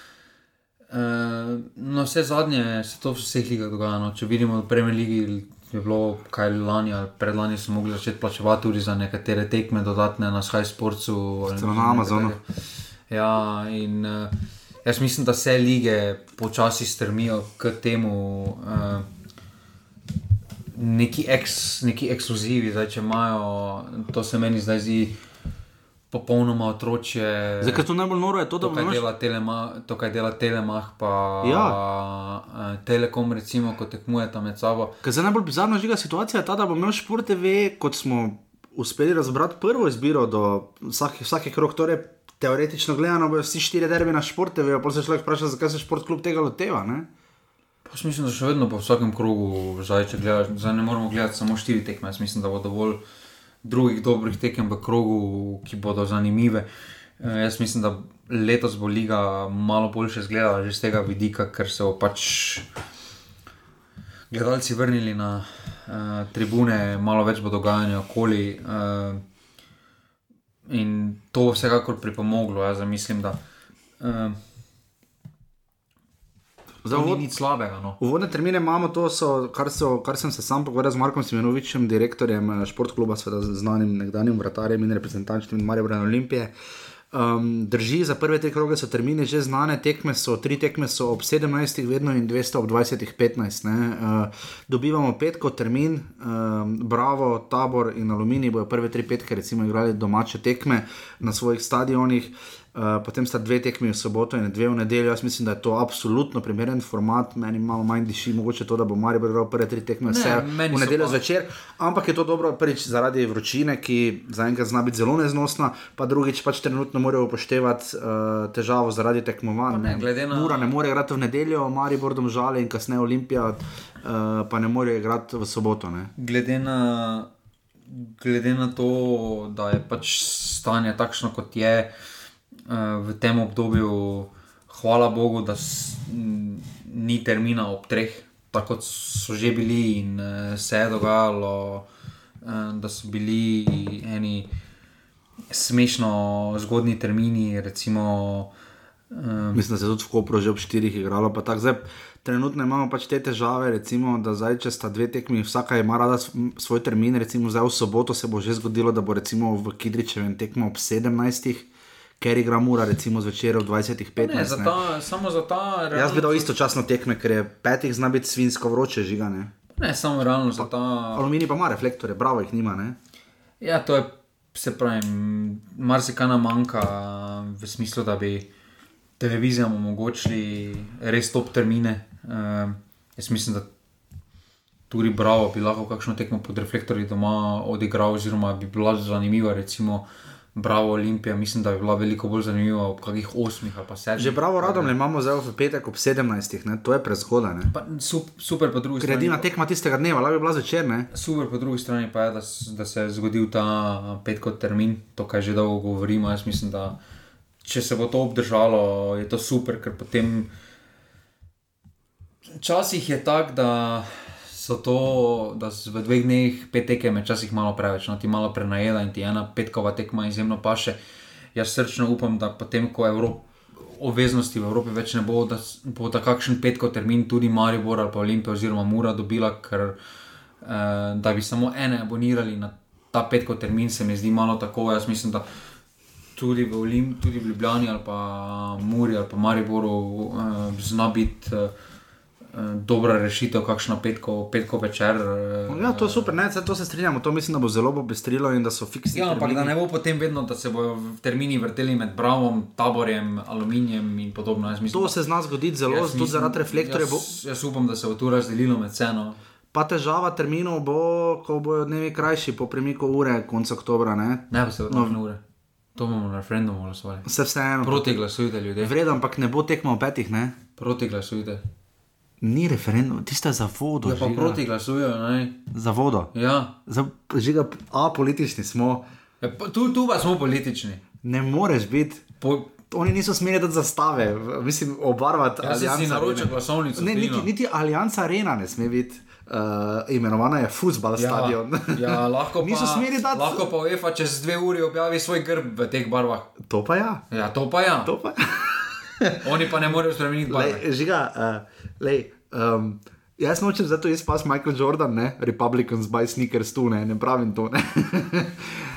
[SPEAKER 2] no, vse zadnje se to v vseh ligah dogaja. No. Če vidimo v Premier League, je bilo kaj lani ali predlani, so mogli začeti plačevati tudi za nekatere tekme, dodatne na Sky Sportsu.
[SPEAKER 1] na Amazonu.
[SPEAKER 2] Ja, in uh, jaz mislim, da vse lige počasi strmijo k temu. Uh, Neki, eks, neki ekskluzivi, zdaj, če imajo, to se meni zdaj zdi popolnoma otročje.
[SPEAKER 1] Zdaj, kar to najbolj noro je to, da
[SPEAKER 2] To, kaj dela, telema, to, kaj dela Telemah, pa
[SPEAKER 1] Ja.
[SPEAKER 2] uh, Telekom, recimo, ko tekmujeta med sabo.
[SPEAKER 1] Ker zdaj najbolj bizarna žiga situacija je ta, da bo imel Šport TV, kot smo uspeli razbrati prvo izbiro do vsake, vsake krok, torej teoretično gledano, bojo vsi štiri derbi na športe, vejo, pa se človek vpraša, zakaj se šport kljub tega loteva. Ne?
[SPEAKER 2] Jaz mislim, da še vedno po vsakem krogu, zdaj, če gledaš, zdaj ne moramo gledati samo štiri tekme. Jaz mislim, da bo dovolj drugih dobrih tekem v krogu, ki bodo zanimive. Eh, Jaz mislim, da letos bo liga malo boljše izgledala že z tega vidika, ker se bo pač gledalci vrnili na uh, tribune, malo več bo dogajanja okoli. Uh, in to vsekakor pripomoglo. Jaz mislim, da uh,
[SPEAKER 1] Za
[SPEAKER 2] to ni
[SPEAKER 1] uvod-
[SPEAKER 2] nič slabega. No.
[SPEAKER 1] Uvodne termine imamo, to so, kar, so, kar sem se sam pogovarjal z Markom Simenovičem, direktorjem eh, športkluba, seveda znanim nekdanjim vratarjem in reprezentančnim Marijo Olimpije. Um, drži, za prve te kroge so termini že znane, tekme so, tri tekme so ob 17, vedno in 200 ob 20, 15. Uh, dobivamo petko termin, um, Bravo, Tabor in Aluminij bojo prve tri petke, recimo, igrali domače tekme na svojih stadionih. Uh, potem sta dve tekmi v soboto in dve v nedeljo. Jaz mislim, da je to absolutno primeren format. Meni malo manj diši, mogoče to, da bo Marijo igral prve tri tekme
[SPEAKER 2] Ne,
[SPEAKER 1] vse
[SPEAKER 2] meni
[SPEAKER 1] v nedeljo zvečer. Ampak je to dobro, prvič zaradi vročine, ki zaenkrat zna biti zelo neznosna, pa drugič pač trenutno morajo upoštevati uh, težavo zaradi tekmovanj.
[SPEAKER 2] ne, glede na-
[SPEAKER 1] Mura ne more igrati v nedeljo, Marijo Bordom žale in kasneje Olimpija, uh, pa ne more igrati v soboto. Ne.
[SPEAKER 2] Glede na, glede na to, da je pač stanje takšno, kot je uh, v tem obdobju, hvala Bogu, da ni termina ob treh, tako kot so že bili in uh, se je dogajalo, uh, da so bili eni smešno zgodni termini, recimo. Um,
[SPEAKER 1] Mislim, da se je tudi v Kopru že ob štirih igralo. pa tako. Zdaj, trenutno imamo pač te težave, recimo, da zdaj, če sta dve tekmi, vsaka ima rada svoj termin. Recimo, zdaj v soboto se bo že zgodilo, da bo recimo v Kidričevem tekmo ob 17. Ker igra mura, recimo zvečer ob 20.15.
[SPEAKER 2] ne, za ta, samo za ta.
[SPEAKER 1] Jaz bi dal
[SPEAKER 2] realno-
[SPEAKER 1] istočasno tekme, ker je petih zna biti svinsko vroče žigane.
[SPEAKER 2] Ne, samo realno za ta.
[SPEAKER 1] Aluminij pa ima reflektore, bravo jih nima. Ne?
[SPEAKER 2] Ja, to je, se pravi, marsikaj nam manjka v smislu, da bi televizijam omogočili res top termine. Uh, jaz mislim, da tudi Bravo bi lahko kakšno tekmo pod reflektorji doma odigral, oziroma bi bila zanimiva, recimo Bravo Olimpija. Mislim, da bi bila veliko bolj zanimiva ob kakih osmih ali pa sedmih.
[SPEAKER 1] Že bravo radom imamo zdaj v petek ob 17. Ne? To je prezgodaj.
[SPEAKER 2] sup, super, po drugi
[SPEAKER 1] Ker je edina
[SPEAKER 2] strani.
[SPEAKER 1] tekma tistega dneva, lahko bi bila zvečer. Ne?
[SPEAKER 2] Super, po drugi strani pa je, da, da se je zgodil ta petkov termin, to, kar že dolgo govorimo. Jaz mislim, da če se bo to obdržalo, je to super, ker potem. Včasih je tako, da so to, da v dveh dneh pet tekem je včasih malo preveč, no ti malo prenajeda in ti ena petkova tekma izjemno paše. Jaz srčno upam, da potem, ko Evropa. Obveznosti v Evropi več ne bo, da bo ta kakšen petkov termin tudi Maribor ali pa Olimpija oziroma Mura dobila, ker eh, da bi samo ene abonirali na ta petkov termin, se mi zdi malo tako. Jaz mislim, da tudi v, Olim, tudi v Ljubljani ali pa Muri ali pa Mariboru eh, zna biti eh, dobra rešitev, kakšna petkov, petkov večer. Eh,
[SPEAKER 1] Ja, to je super, ne, to se strinjamo. To mislim, da bo zelo popestrilo in da so fiksni.
[SPEAKER 2] Ja, ampak da ne bo potem vedno, da se bodo v termini vrteli med Bravom, Taborjem, Aluminijem in podobno. Jaz mislim,
[SPEAKER 1] To se zna zgoditi zelo,
[SPEAKER 2] jaz
[SPEAKER 1] tudi zaradi reflektorjev.
[SPEAKER 2] Jaz, jaz upam, da se bo tu razdelilo med ceno.
[SPEAKER 1] Pa težava terminov bo, ko bojo dnevi krajši, po premiku ure, konec oktobra. Ne?
[SPEAKER 2] Ne bo se vrnilo no. ure. To bomo na referendumu glasovali.
[SPEAKER 1] Vse vseeno.
[SPEAKER 2] Proti glasujte, ljudje.
[SPEAKER 1] Vredno, ampak ne bo tekmo o petih, ne?
[SPEAKER 2] Proti glasujte.
[SPEAKER 1] Ni referendum, tiste za vodo.
[SPEAKER 2] Ja, pa
[SPEAKER 1] žiga.
[SPEAKER 2] proti glasujejo?
[SPEAKER 1] Za vodo.
[SPEAKER 2] Ja.
[SPEAKER 1] Za, žiga, a politični smo.
[SPEAKER 2] ja pa, tu, tu pa smo politični.
[SPEAKER 1] Ne moreš biti.
[SPEAKER 2] Po,
[SPEAKER 1] Oni niso smeli dati zastave, mislim, obarvati.
[SPEAKER 2] jaz sem si naročil glasovnico.
[SPEAKER 1] Ne, niti, niti Allianz Arena ne sme biti. Uh, imenovana je futbal
[SPEAKER 2] ja,
[SPEAKER 1] stadion.
[SPEAKER 2] ja, lahko [LAUGHS] pa,
[SPEAKER 1] Niso smeli dati-
[SPEAKER 2] Lahko pa UEFA čez dve uri objavi svoj grb v teh barvah.
[SPEAKER 1] to pa ja.
[SPEAKER 2] Ja, to pa ja.
[SPEAKER 1] To pa
[SPEAKER 2] Oni pa ne morejo spremeniti barve.
[SPEAKER 1] Lej, žiga, uh, lej, um, jaz nočem zato izpas Michael Jordan, ne? Republicans by sneakers tu, ne, ne pravim to. Ne? [LAUGHS]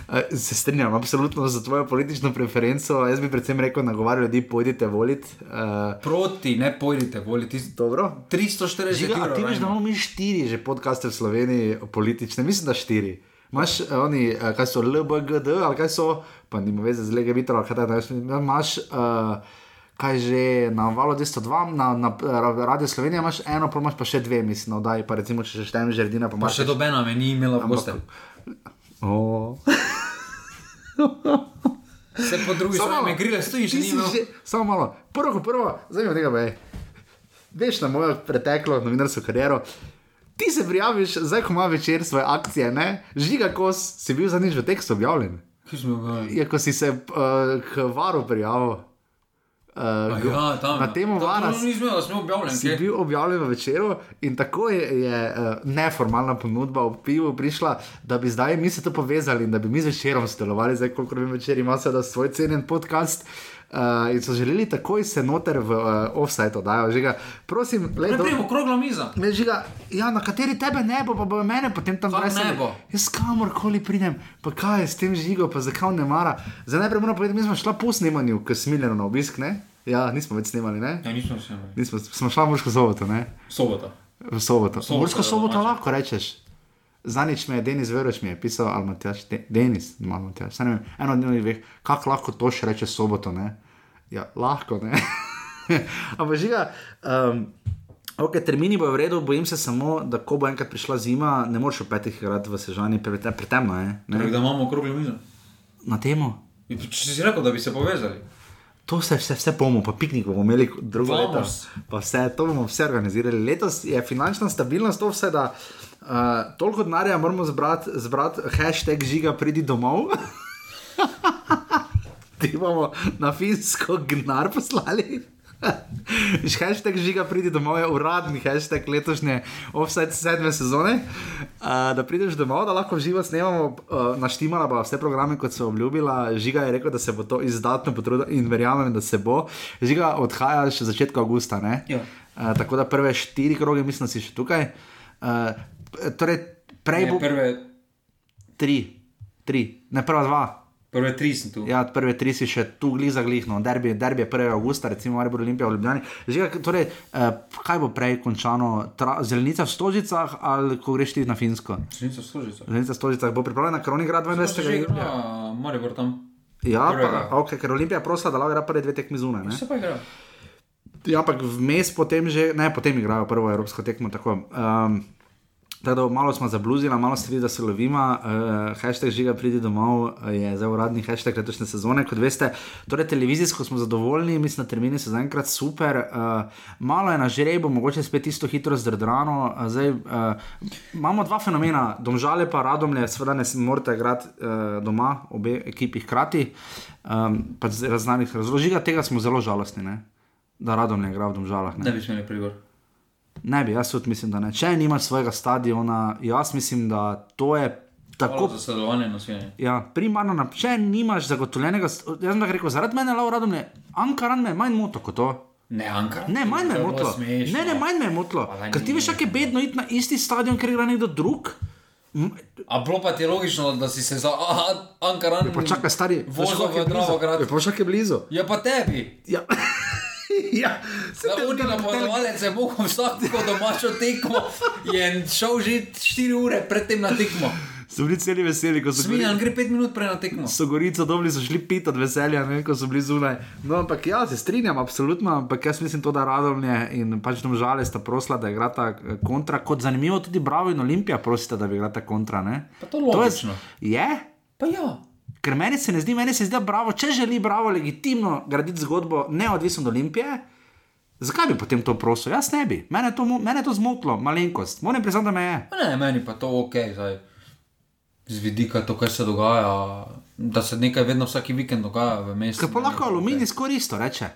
[SPEAKER 1] Eh, Se strinjam, absolutno za tvojo politično preferenco. Jaz bi predvsem rekel, nagovarjal ljudi, pojdite voliti. Uh,
[SPEAKER 2] Proti, ne pojdite, volite.
[SPEAKER 1] dobro.
[SPEAKER 2] 340
[SPEAKER 1] Žiga, a ti veš, da imamo mi štiri že podcaste v Sloveniji politične, mislim, da štiri. Imaš eh, oni, kaj so LBGD ali kaj so, pa nima veze z Vitra, ali kaj takega. Imaš, uh, kaj že na valu 202, na, na eh, Radio Slovenija imaš eno, pa imaš pa še dve, mislim, da pa recimo, če še štejem žerdina, pa
[SPEAKER 2] Pa
[SPEAKER 1] imaš
[SPEAKER 2] še dobena me ni imela v goste.
[SPEAKER 1] Oh.
[SPEAKER 2] Se po drugi strani grile, stojiš in
[SPEAKER 1] že, samo malo, prvo, prvo, zdaj mi tega ve. Veš na mojo preteklo novinarsko kariero. Ti se prijaviš, zdaj ko ima večer svoje akcije, ne? žiga kos, si bil zadnjič v tekstu objavljen.
[SPEAKER 2] Kaj smo govorili?
[SPEAKER 1] Je, ko si se uh, k varu prijavil. Uh,
[SPEAKER 2] Ja, tam.
[SPEAKER 1] na temo vara
[SPEAKER 2] To nismo, da smo objavljeni.
[SPEAKER 1] si
[SPEAKER 2] kaj?
[SPEAKER 1] bil objavljen v večeru in tako je, je uh, neformalna ponudba v pivu prišla, da bi zdaj mi se to povezali in da bi mi z večerom sodelovali, zdaj koliko vem večer ima seveda svoj cenjen podcast. Uh, in so želeli takoj se noter v uh, offside oddajo. Žiga, prosim, le
[SPEAKER 2] Ne
[SPEAKER 1] do-
[SPEAKER 2] prijemo okrogla miza.
[SPEAKER 1] Me žiga, ja, na kateri tebe ne bo, pa bo mene potem tam
[SPEAKER 2] Kam
[SPEAKER 1] dresali.
[SPEAKER 2] ne bo?
[SPEAKER 1] Jaz kamorkoli pridem, pa kaj je s tem žigo, pa zakaj ne mara. Zdaj najprej moram povedati, mi smo šla po snemanju, ker smiljeno na obisk, ne? Ja, nismo več snimali, ne?
[SPEAKER 2] Ja, nismo se imeli.
[SPEAKER 1] Nismo, smo šla v Mursko soboto, ne?
[SPEAKER 2] Sobota.
[SPEAKER 1] V soboto.
[SPEAKER 2] Soboto,
[SPEAKER 1] Mursko soboto lahko rečeš. Zanič me je, Denis Veroš mi je pisal, ali Matjaš, De, Denis, ima Matjaš, ne vem, eno od njih dveh, kako lahko to še reče soboto, ne? Ja, lahko, ne? [LAUGHS] Ampak žiga, um, ok, termini bojo v redu, bojim se samo, da ko bo enkrat prišla zima, ne moreš v petih igrati v sežani, pre- pretemno je,
[SPEAKER 2] Torej,
[SPEAKER 1] ne?
[SPEAKER 2] da imamo okroglo mizo.
[SPEAKER 1] Na temo.
[SPEAKER 2] Če si rekel, da bi se povezali.
[SPEAKER 1] To vse, vse, vse bomo, pa piknik bomo imeli drugo leto.
[SPEAKER 2] Vamos.
[SPEAKER 1] Pa vse, to bomo vse organizirali. Letos je finančna stabilnost to vse, da uh, toliko denarja moramo zbrati, zbrati hashtag žiga pridi domov. [LAUGHS] Ti bomo na finsko gnar poslali. Hashtag žiga pridi domov je uradni hashtag letošnje offside sedme sezone. Uh, da prideš domov, da lahko živo snemamo, uh, naštimala bo vse programe, kot so obljubila. Žiga je rekel, da se bo to izdatno potrudil in verjamem, da se bo. Žiga odhajaš v začetku avgusta, ne?
[SPEAKER 2] Ja.
[SPEAKER 1] Uh, tako da prve štiri kroge, mislim, da si še tukaj. Uh, torej, prej
[SPEAKER 2] Ne,
[SPEAKER 1] bo
[SPEAKER 2] prve,
[SPEAKER 1] tri, tri, ne prva dva.
[SPEAKER 2] Prve tri sem tu.
[SPEAKER 1] Ja, prve tri si še tu gliza glihno, derbi, derbi je 1. augusta, recimo Maribor Olimpija v Ljubljani. Žiga, torej, eh, kaj bo prej končano, Tra, zelenica v Stožicah ali ko greš ti na Finsko?
[SPEAKER 2] Še niso služice.
[SPEAKER 1] Zelenica v Stožicah bo pripravljena, Kronigrad 22.
[SPEAKER 2] Že
[SPEAKER 1] julija.
[SPEAKER 2] igra Maribor tam.
[SPEAKER 1] Ja,
[SPEAKER 2] prvega.
[SPEAKER 1] pa, okay, ker Olimpija prosila, da lahko igra prve dve tekmi zunaj.
[SPEAKER 2] Se pa igra.
[SPEAKER 1] Ja, ampak vmes potem že, ne, potem igrajo prvo evropsko tekmo. Tako. Um, Tako da malo smo zabluzili, malo se vidi, da se lovimo. Uh, hashtag žiga pridi domov eh, je zdaj uradni hashtag letošnje sezone. Kot veste, torej televizijsko smo zadovoljni, mislim, da termini so zaenkrat super. Uh, malo je na žrebu, mogoče spet isto hitro zdradrano. Uh, zdaj, uh, imamo dva fenomena, domžale pa radomlje, seveda ne morete igrati uh, doma, obe ekipi hkrati. Um, pa z raznanih razlogov. Žiga tega smo zelo žalostni, ne? da radom ne igra v domžalah. Ne?
[SPEAKER 2] Ne bi smeli prigor.
[SPEAKER 1] Ne bi, jaz tudi mislim, da ne. Če nimaš svojega stadiona, jaz mislim, da to je
[SPEAKER 2] Tako
[SPEAKER 1] tako.
[SPEAKER 2] za sodelovanje na svijanju.
[SPEAKER 1] Ja, primarno, na, če nimaš zagotovljenega, jaz sem tako rekel, zaradi mene, Laura, ne, Ankaran me je manj moto kot to.
[SPEAKER 2] Ne, Ankara.
[SPEAKER 1] Ne, manj me je
[SPEAKER 2] smešno.
[SPEAKER 1] Ne, ne, manj me je
[SPEAKER 2] daj,
[SPEAKER 1] Ker ti veš, kako je bedno iti na isti stadion, ker igra nekdo drug.
[SPEAKER 2] A bilo pa ti je logično, da si se za Ankaran
[SPEAKER 1] Pa čakaj, stari,
[SPEAKER 2] vozil
[SPEAKER 1] je
[SPEAKER 2] v? Dravograd.
[SPEAKER 1] Ja, je blizu.
[SPEAKER 2] Ja, pa tebi.
[SPEAKER 1] Ja. [LAUGHS] [LAUGHS] ja.
[SPEAKER 2] Oni napovedovalec je mogel vsako domačo tekmo in šel že 4 ure predtem na tekmo.
[SPEAKER 1] So bili celi veseli, ko so bili.
[SPEAKER 2] Svinjan gre 5 minut prej na tekmo.
[SPEAKER 1] So gorico dobili, so šli pit od veselja, ne, ko so bili zunaj. No, ampak ja, se strinjam, absolutno, ampak jaz mislim to, da radovne in pač tam žale sta prosila, da igrata eh, kontra. Kot zanimivo, tudi Bravo in Olimpija prosita, da bi igrata kontra. Ne?
[SPEAKER 2] Pa to logično.
[SPEAKER 1] Je, je?
[SPEAKER 2] Pa ja.
[SPEAKER 1] Ker meni se ne zdi, meni se zdi, da Bravo, če želi Bravo legitimno graditi zgodbo, neodvisno od Olimpije. Zakaj bi potem to prosil? Jaz ne bi. Mene to, mene to zmotilo, malenkost. Moram priznati, da me je.
[SPEAKER 2] Ne, meni pa to ok, zdaj. Z vidika to, kar se dogaja, da se nekaj vedno vsak vikend dogaja v mestu.
[SPEAKER 1] Ker pa lahko aluminij skoristo reče.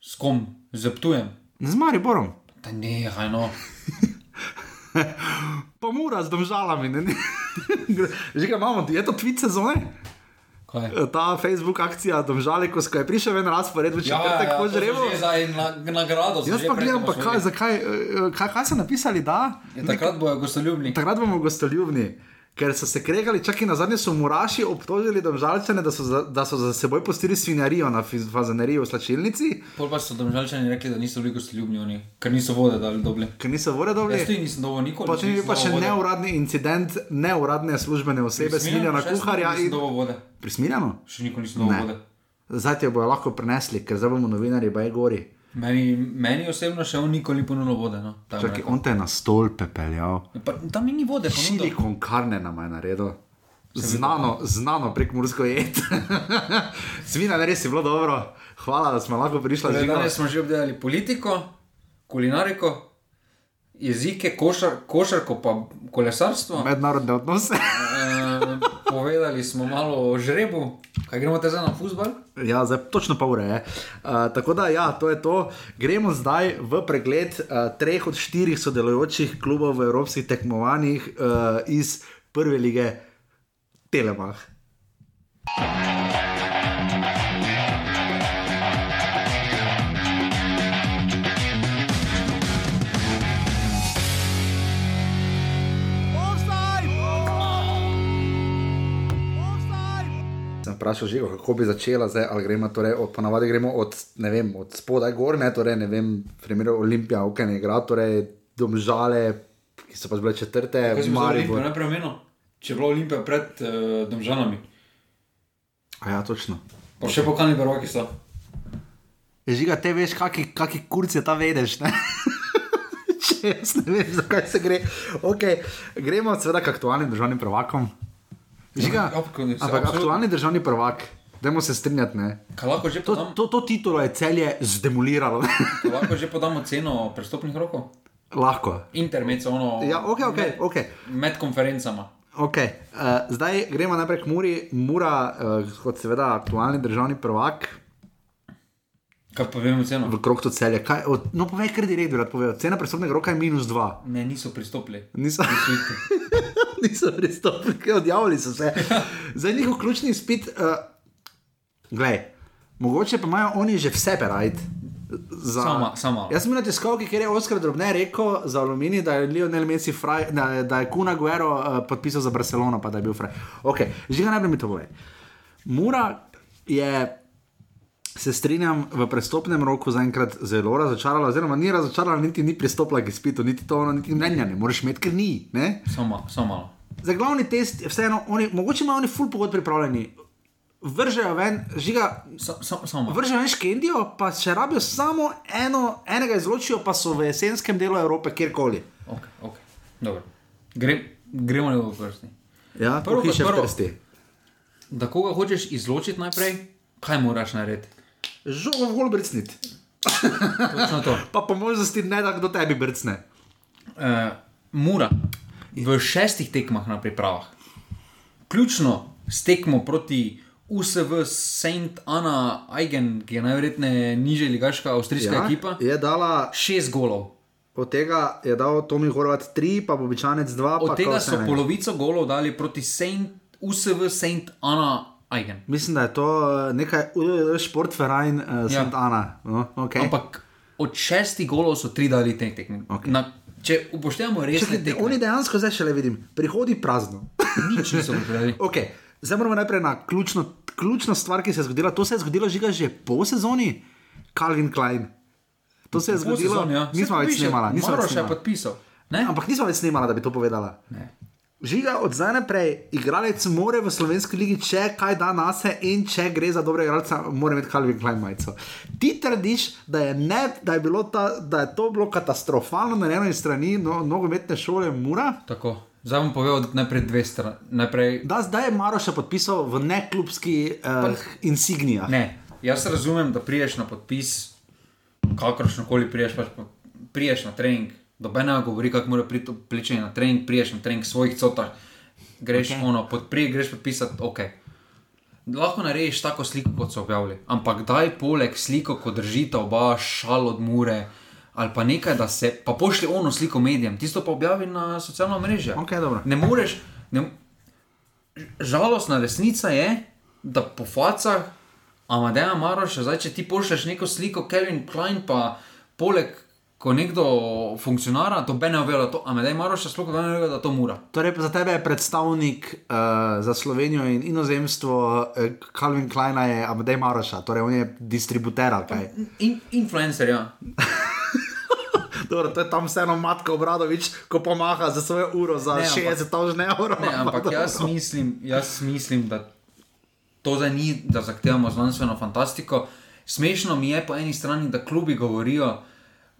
[SPEAKER 2] S kom? Zeptujem.
[SPEAKER 1] Z Mariborom.
[SPEAKER 2] Da ne, hajno. [LAUGHS] [LAUGHS]
[SPEAKER 1] Pa mora z domžalami. ne, ne. [LAUGHS] Že ga imamo, je to tweet sezone?
[SPEAKER 2] Kaj?
[SPEAKER 1] Ta Facebook akcija, domžale, ko je prišel ven razpored, v četrtek ja, ja,
[SPEAKER 2] to so
[SPEAKER 1] požrevo.
[SPEAKER 2] že Zdaj na, nagrado.
[SPEAKER 1] Jaz pa gledam, pa kaj, zakaj, eh, kaj, kaj so napisali, da
[SPEAKER 2] Ja, takrat bojo gostoljubni.
[SPEAKER 1] takrat bomo gostoljubni. Ker so se kregali, čak in na zadnje so muraši obtožili domžalčane, da so, za, da so za seboj pustili svinjarijo na fazaneriji v slačilnici,
[SPEAKER 2] Pol pa so domžalčani rekli, da niso bili gostoljubni oni, ker niso vode dali dobri.
[SPEAKER 1] ker niso vode dobili.
[SPEAKER 2] Jaz tudi nisem dovolj nikoli.
[SPEAKER 1] Potem je pa še
[SPEAKER 2] vode.
[SPEAKER 1] neuradni incident, neuradne službene osebe,
[SPEAKER 2] sem
[SPEAKER 1] kuharja in prismiljano.
[SPEAKER 2] Še nikoli nisem dovolj vode.
[SPEAKER 1] Zdaj ti jo bojo lahko prenesli, ker zdaj bomo novinari, baj gori.
[SPEAKER 2] Meni, meni osebno še on nikoli ni ponudil vode. No,
[SPEAKER 1] Čakaj, on te je na stolpe peljal.
[SPEAKER 2] pa, tam ni vode, ponudil.
[SPEAKER 1] Silikon karne nam je naredil. znano, znano prek Mursko jed. [LAUGHS] Svina, res je bilo dobro. Hvala, da smo lahko prišli
[SPEAKER 2] Torej. Danes smo že obdelali politiko, kulinariko, jezike, košar, košarko, pa kolesarstvo.
[SPEAKER 1] Mednarodne odnose. [LAUGHS]
[SPEAKER 2] E, povedali smo malo o žrebu, kaj gremo te zdaj na futbol.
[SPEAKER 1] Ja, zdaj točno pa ure je. Uh, tako da, ja, to je to. Gremo zdaj v pregled uh, treh od štirih sodelujočih klubov v evropskih tekmovanjih uh, iz prve lige Telemach. Vprašal že, kako bi začela zdaj, ali gremo, torej, od, ponavadi gremo od, vem, od spodaj gor, ne, torej, ne vem, primer Olimpija, ok, ne igra, torej domžale, ki so pač bile četrte, Maribor.
[SPEAKER 2] najprej omenil? Če je bila Olimpija pred uh, Domžalami,
[SPEAKER 1] A ja, točno.
[SPEAKER 2] pa še pokalni prvaki so.
[SPEAKER 1] Je žiga, te veš, kaki, kaki kurci ta vedeš. Ne? [LAUGHS] Če jaz ne vem, zakaj se gre. Okay. Gremo seveda k aktualnim državnim prvakom. Žiga,
[SPEAKER 2] Ja,
[SPEAKER 1] ampak aktualni državni prvak, dajmo se strinjati.
[SPEAKER 2] Že
[SPEAKER 1] To,
[SPEAKER 2] podam,
[SPEAKER 1] to, to titulo je celje zdemoliralo.
[SPEAKER 2] lahko že podamo ceno prestopnih rokov?
[SPEAKER 1] Lahko.
[SPEAKER 2] Intermezzo, ono.
[SPEAKER 1] Ja, ok, ok. okay.
[SPEAKER 2] Med konferencama.
[SPEAKER 1] Okay. Uh, zdaj gremo naprej k Muri. Mura, uh, kot seveda aktualni državni prvak,
[SPEAKER 2] Kaj pa vemo ceno?
[SPEAKER 1] v krog to celje. Kaj, od, no, povej, kar direkt bi rad povedal. Cena prestopnega roka je minus dva.
[SPEAKER 2] Ne, niso pristopili.
[SPEAKER 1] Niso, [LAUGHS]
[SPEAKER 2] Niso
[SPEAKER 1] pristopili, odjavili so se. Zdaj njihov ključni izpit. Uh, glej, mogoče pa imajo oni že vse perajt. Za...
[SPEAKER 2] Sama- sama.
[SPEAKER 1] Jaz sem na tiskovki, kjer je Oskar Drobne rekel za Alumini, da je Lionel Messi, fraj, da, je- da je Kuna Guerrero uh, podpisal za Barcelono, pa da je bil fraj. Ok, že ga najprej mi to pove. Mura je, se strinjam, v prestopnem roku zaenkrat zelo razočarala, oziroma ni razočarala, niti ni pristopila k izpitu, niti to, ono, niti mnenja ne moreš imeti, ker ni.
[SPEAKER 2] Samo, samo malo.
[SPEAKER 1] Za glavni test je vseeno, oni, mogoče imajo oni full pogod pripravljeni. Vržejo ven, žiga,
[SPEAKER 2] sa- Samo malo.
[SPEAKER 1] vržejo ven škendijo, pa če rabijo samo eno, enega izločijo, pa so v jesenskem delu Evrope kjerkoli.
[SPEAKER 2] Ok, ok. Dobro. Gre, gremo v vrsti.
[SPEAKER 1] Ja,
[SPEAKER 2] Prvo
[SPEAKER 1] prvo,
[SPEAKER 2] prvo. Da koga hočeš izločiti najprej, kaj moraš narediti?
[SPEAKER 1] Žogo v gol brcniti. [LAUGHS] Pa po možnosti ne da kdo tebi brcne.
[SPEAKER 2] Uh, Mura v šestih tekmah na pripravah, ključno s tekmo proti USV St. Anna Eigen, ki je najverjetneje nižja ligaška avstrijska ja, ekipa,
[SPEAKER 1] je dala,
[SPEAKER 2] šest golov.
[SPEAKER 1] od tega je dal Tomi Horvat 3, pa Bobičanec 2.
[SPEAKER 2] Od
[SPEAKER 1] pa
[SPEAKER 2] tega so polovico golov dali proti Saint, USV St. Anna Eigen.
[SPEAKER 1] Mislim, da je to eh, nekaj uh, športverein uh,
[SPEAKER 2] Ja.
[SPEAKER 1] St. Ana. No, okay.
[SPEAKER 2] Ampak od šestih golov so tri dali te tekme.
[SPEAKER 1] Okej.
[SPEAKER 2] Na- Če upoštevamo
[SPEAKER 1] Čakaj,
[SPEAKER 2] tekme,
[SPEAKER 1] oni dejansko zdaj še le vidim, prihodi prazno. [LAUGHS]
[SPEAKER 2] nič niso pripravili.
[SPEAKER 1] Okay. Zdaj moramo najprej na ključno, ključno stvar, ki se je zgodila. To se je zgodilo žiga že po sezoni, Calvin Klein. To se je
[SPEAKER 2] Po
[SPEAKER 1] zgodilo,
[SPEAKER 2] sezoni, ja.
[SPEAKER 1] nismo več
[SPEAKER 2] piše,
[SPEAKER 1] snimala. Nismo več snemala.
[SPEAKER 2] podpisal. Ne?
[SPEAKER 1] Ampak nismo več snimala, da bi to povedala.
[SPEAKER 2] Ne.
[SPEAKER 1] Žiga od zdaj naprej, igralec more v slovenski ligi, če kaj da na se in če gre za dobrega igralca, mora imeti Calvin Klein majico. Ti trdiš, da je, ne, da je, ta, da je to bilo katastrofalno na eni strani no, nogometne šole Mura.
[SPEAKER 2] Tako. Zdaj bom povedal najprej dve strani. Najprej,
[SPEAKER 1] Da, zdaj je Maroš še podpisal v neklubski uh, insignijah.
[SPEAKER 2] ne, jaz razumem, da priješ na podpis, kakršno koli priješ, pač pa priješ na trening. Doben ne govori, kako mora priti oblečen na trening, priješ na trening svojih cotah, greš okay. ono, podprij, greš podpisati, ok. Lahko narediš tako sliko, kot so objavili, ampak daj poleg sliko, ko držita oba šal od mure. Ali pa nekaj, da se pa pošlje ono sliko medijem, tisto pa objavi na socialno mrežo.
[SPEAKER 1] Ok, dobro.
[SPEAKER 2] Ne moreš. Ne, žalostna resnica je, da po facah Amadeja Maroša, zdaj če ti pošlješ neko sliko, Kevin Klein, pa poleg, ko nekdo funkcionara, to bene ovela, to Amadej Maroša, sploh ne ve, da to mura.
[SPEAKER 1] Torej, za tebe je predstavnik uh, za Slovenijo in inozemstvo uh, Calvin Kleina, je Amadej Maroša, torej on je distributer ali kaj.
[SPEAKER 2] In, influencer, ja. [LAUGHS]
[SPEAKER 1] Dobro, to je tam vseeno Matko Obradovič, ko pomaha za svojo uro za
[SPEAKER 2] Ne, ampak-
[SPEAKER 1] 60 tavžne evrov.
[SPEAKER 2] Ne, ampak jaz mislim, jaz mislim, da to zdaj ni, da zahtevamo znanstveno fantastiko. Smešno mi je po eni strani, da klubi govorijo,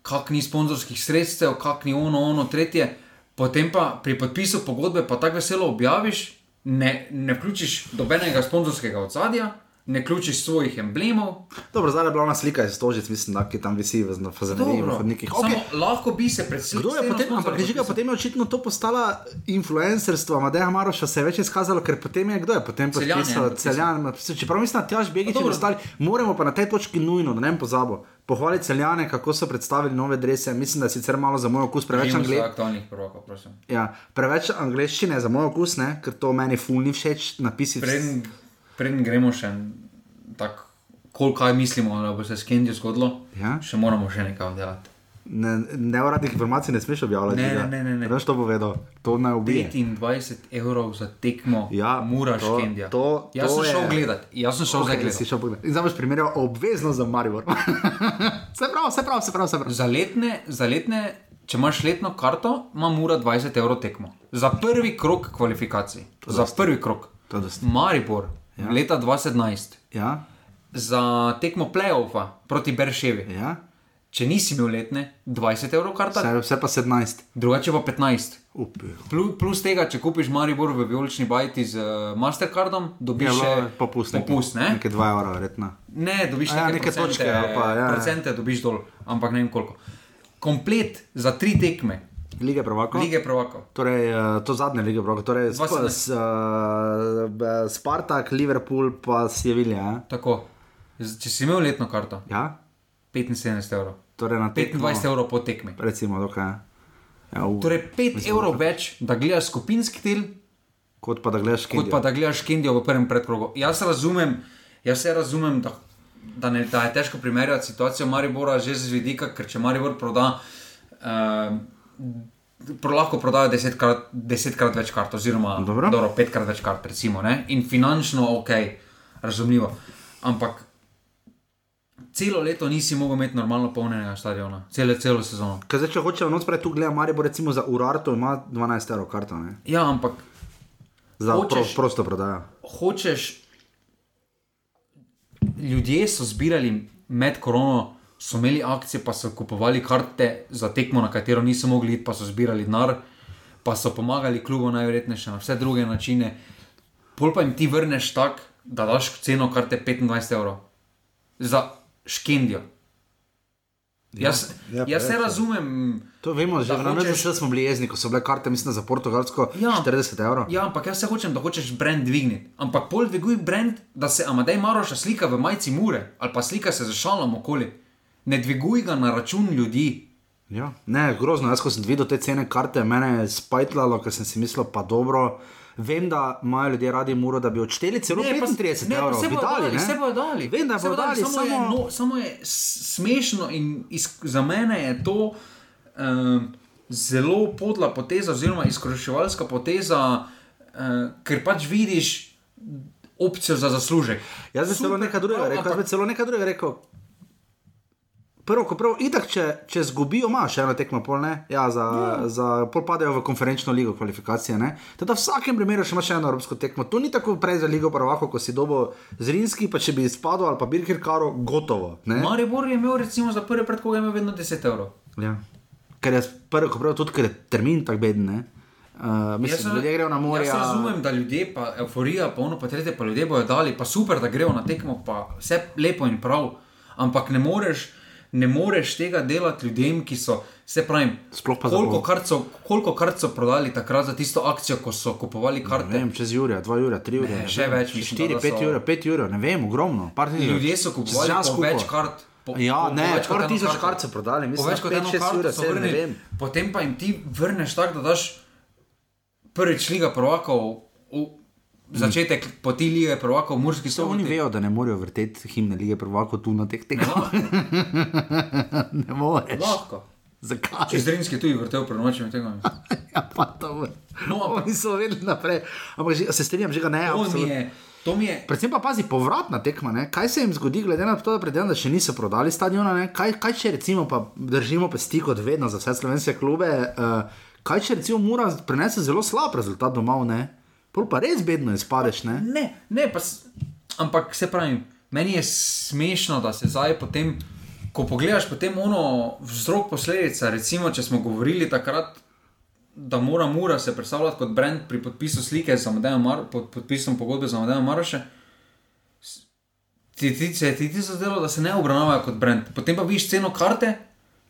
[SPEAKER 2] kak ni sponzorskih sredstev, kak ni ono, ono, tretje, potem pa pri podpisu pogodbe pa tako veselo objaviš, ne, ne vključiš dobenega sponzorskega odzadja, ne vključiš svojih emblemov.
[SPEAKER 1] Dobro, zdaj je bila ona slika iz Stožic, mislim, da ki tam visi v zanimivih hodnikih.
[SPEAKER 2] Samo
[SPEAKER 1] Okay.
[SPEAKER 2] lahko bi se.
[SPEAKER 1] Kdo je potem, ampak že ga potem je očitno to postala influencerstvo, Madeja Maroša se je več izkazalo, ker potem je kdo je potem
[SPEAKER 2] je
[SPEAKER 1] podpisal,
[SPEAKER 2] podpisal.
[SPEAKER 1] celjan, podpisal. čeprav mislim, da Tjaž Begič in
[SPEAKER 2] dobro.
[SPEAKER 1] ostali, moramo pa na tej točki nujno, da ne pozabo, pohvaliti celjane, kako so predstavili nove drese, mislim, da je sicer malo za moj okus preveč angleščine. Ja, preveč angleščine za moj okus, ne, ker to meni fulni všeč, napisi vs-
[SPEAKER 2] Preden, preden gremo še tako, koliko kaj mislimo, da bo se s Kendijo zgodilo,
[SPEAKER 1] Ja.
[SPEAKER 2] še moramo še nekaj oddelati.
[SPEAKER 1] Ne, neuradnih informacij ne smeš objavljati.
[SPEAKER 2] Ne,
[SPEAKER 1] tega.
[SPEAKER 2] ne, ne, ne.
[SPEAKER 1] Veš, to povedal, to naj ubije.
[SPEAKER 2] 25 evrov za tekmo,
[SPEAKER 1] Ja,
[SPEAKER 2] moraš
[SPEAKER 1] to-
[SPEAKER 2] Kendija.
[SPEAKER 1] to-
[SPEAKER 2] Jaz
[SPEAKER 1] to
[SPEAKER 2] sem šel
[SPEAKER 1] je-
[SPEAKER 2] gledat, jaz sem šel okay, gledat.
[SPEAKER 1] šel pogledat. In zdaj boš primerjal obvezno za Maribor. [LAUGHS] se pravi, se pravi, se pravi. Se pravi.
[SPEAKER 2] Za letne, za letne, če imaš letno karto, ima mora 20 evrov tekmo. Za prvi krok kvalifikacij. Za prvi krok.
[SPEAKER 1] To dosti.
[SPEAKER 2] Maribor, ja. leta 2017,
[SPEAKER 1] Ja,
[SPEAKER 2] za tekmo playoffa proti Berševi.
[SPEAKER 1] ja.
[SPEAKER 2] Če nisi imel letne, 20 evrov karta,
[SPEAKER 1] Vse, vse pa 17.
[SPEAKER 2] drugače pa 15.
[SPEAKER 1] Upi.
[SPEAKER 2] Plus, plus tega, če kupiš Maribor v vijolični bajti z uh, Mastercardom, dobiš
[SPEAKER 1] Je
[SPEAKER 2] še
[SPEAKER 1] popust.
[SPEAKER 2] popust ne?
[SPEAKER 1] Nekaj 2 evra, verjetno.
[SPEAKER 2] Ne, dobiš
[SPEAKER 1] A ja,
[SPEAKER 2] neke,
[SPEAKER 1] neke
[SPEAKER 2] procente,
[SPEAKER 1] točke pa, ja, ja.
[SPEAKER 2] procente dobiš dol, ampak ne vem koliko. Komplet za tri tekme,
[SPEAKER 1] Lige prvako.
[SPEAKER 2] lige prvakov.
[SPEAKER 1] Torej, uh, to zadnje lige prvako. Torej, sp
[SPEAKER 2] 2017.
[SPEAKER 1] s, uh, Spartak, Liverpool pa Sevilja. Ja?
[SPEAKER 2] Tako. Če si imel letno karto,
[SPEAKER 1] ja,
[SPEAKER 2] 75 evrov.
[SPEAKER 1] torej tekmo.
[SPEAKER 2] 25 evrov po tekmi.
[SPEAKER 1] Recimo, dokaj. Ja, u,
[SPEAKER 2] Torej 5 evrov več, da gledaš skupinski del,
[SPEAKER 1] kot pa da gledaš
[SPEAKER 2] kot pa da gledaš Kendijo v prvem predkrogu. Jaz razumem, jaz se razumem, da, da, ne, da je težko primerjati situacijo Maribora že z vidika, ker če Maribor proda. Uh, lahko prodajo desetkrat, desetkrat več kart, oziroma
[SPEAKER 1] Dobro.
[SPEAKER 2] dobro, petkrat več kart, recimo, ne? in finančno ok, razumljivo. Ampak celo leto nisi mogel imeti normalno polnjenega stadiona, celo, celo sezono.
[SPEAKER 1] Ker zdaj, če hočejo noč prej tu gledati, Maribor recimo za Urarto ima 12 evrov karto, ne?
[SPEAKER 2] Ja, ampak
[SPEAKER 1] Za pro,
[SPEAKER 2] Hočeš-
[SPEAKER 1] prosto prodajo.
[SPEAKER 2] hočeš. Ljudje so zbirali med korono, so imeli akcije, pa so kupovali karte za tekmo, na katero niso mogli iti, pa so zbirali denar, pa so pomagali klubu najverjetneje še na vse druge načine. Pol pa jim ti vrneš tako, da daš ceno karte 25 evrov za škendijo. Jaz,
[SPEAKER 1] ja,
[SPEAKER 2] ja,
[SPEAKER 1] pa
[SPEAKER 2] jaz se
[SPEAKER 1] ja.
[SPEAKER 2] razumem.
[SPEAKER 1] To vemo, že na
[SPEAKER 2] hočeš-
[SPEAKER 1] MZS smo bili jezni, ko so bile karte, mislim, za Portugalsko
[SPEAKER 2] Ja.
[SPEAKER 1] 40 evrov.
[SPEAKER 2] Ja, ampak jaz se hočem, da hočeš brand dvigniti. Ampak pol dviguj brand, da se Amadej Maroša slika v majici mure ali pa slika se za šalom okoli. Ne dviguj ga na račun ljudi.
[SPEAKER 1] Ja. Ne, grozno, jaz ko sem videl te cene karte, mene je spajtlalo, ker sem si mislil, pa dobro. Vem, da imajo ljudje radi muro, da bi odšteli celo 35
[SPEAKER 2] ne,
[SPEAKER 1] evrov.
[SPEAKER 2] se
[SPEAKER 1] bi
[SPEAKER 2] bodo
[SPEAKER 1] dali,
[SPEAKER 2] dali,
[SPEAKER 1] ne?
[SPEAKER 2] se bodo dali.
[SPEAKER 1] Vem, da bodo dali,
[SPEAKER 2] samo, je,
[SPEAKER 1] samo...
[SPEAKER 2] no, samo je smešno in iz, za mene je to um, zelo podla poteza, oziroma izkoriščevalska poteza, uh, ker pač vidiš opcijo za zaslužek.
[SPEAKER 1] Jaz bi celo nekaj drugega rekel. Jaz bi celo nekaj drugega rekel. Prvo, ko prav, itak, če, če zgubijo, ima še eno tekmo, pol ne, ja, za, ja. za pol padejo v konferenčno ligo kvalifikacije. ne. Teda v vsakem primeru še imaš še eno evropsko tekmo. To ni tako prej za ligo prvako, ko si dobo zrinski, pa če bi izpadel ali pa Birkir Karo, gotovo. Ne?
[SPEAKER 2] Maribor je imel recimo za prvi predkog imel vedno 10 evrov.
[SPEAKER 1] Ja. Ker je prvo, ko prav, tudi ker je termin tako beden. ne. Uh, mislim, da ljudje grejo na morje.
[SPEAKER 2] Jaz razumem, da ljudje, pa euforija, pa ono, pa tretje, pa ljudje bojo dali, pa super, da grejo na tekmo, pa vse lepo in prav. Ampak ne moreš, ne moreš tega delati ljudem, ki so, se pravi, koliko kart so, koliko kart so prodali takrat za tisto akcijo, ko so kupovali
[SPEAKER 1] Ne
[SPEAKER 2] karte.
[SPEAKER 1] vem, čez Jurija, dva Jurija, tri Jurija.
[SPEAKER 2] Ne, še več, mislim,
[SPEAKER 1] 4,
[SPEAKER 2] da
[SPEAKER 1] 5
[SPEAKER 2] so-
[SPEAKER 1] Jurija, 5 Jurija, ne vem, ogromno.
[SPEAKER 2] Ljudje so kupovali več kart. Po,
[SPEAKER 1] Ja,
[SPEAKER 2] po,
[SPEAKER 1] ne,
[SPEAKER 2] eno
[SPEAKER 1] tisoč
[SPEAKER 2] karto.
[SPEAKER 1] kart so prodali, mislim,
[SPEAKER 2] več kot
[SPEAKER 1] 5,
[SPEAKER 2] eno
[SPEAKER 1] 6
[SPEAKER 2] karto
[SPEAKER 1] Jurija,
[SPEAKER 2] so
[SPEAKER 1] 7, ne vem.
[SPEAKER 2] Potem pa jim ti vrneš tako, da daš prvič liga prvakov, v začetek poti lige prvakov, Murski
[SPEAKER 1] To oni vejo, da ne morejo vrteti himne lige prvako tu na teh tekmah. ne [LAUGHS] moreš.
[SPEAKER 2] Lahko.
[SPEAKER 1] Zakaj?
[SPEAKER 2] Če Zrinski tudi vrtel pred nočnimi tekmami. [LAUGHS]
[SPEAKER 1] Ja, pa to.
[SPEAKER 2] No, ampak-
[SPEAKER 1] Oni so vedeli naprej. Ampak že, se strinjam, že ga ne.
[SPEAKER 2] To mi je, to mi je,
[SPEAKER 1] Predvsem pa pazi povratna tekma, ne? kaj se jim zgodi, glede na to, da, predvidevam, da še niso prodali stadiona. Ne? Kaj, kaj če recimo, pa držimo pesti kot vedno za vse slovenske klube, uh, kaj če recimo mora prenese zelo slab rezultat domov, ne? Pol pa res bedno izpadeš, ne?
[SPEAKER 2] ne, ne, pa, ampak se pravi, meni je smešno, da se zdaj potem, ko pogledaš potem ono vzrok posledica, recimo, če smo govorili takrat, da mora Mura se predstavljati kot brand pri podpisu slike za Mar pod podpisom pogodbe za Madeja Maroša. Ti, ti, ti, ti, ti se zdelo, da se ne obravnavajo kot brand. Potem pa vidiš ceno karte,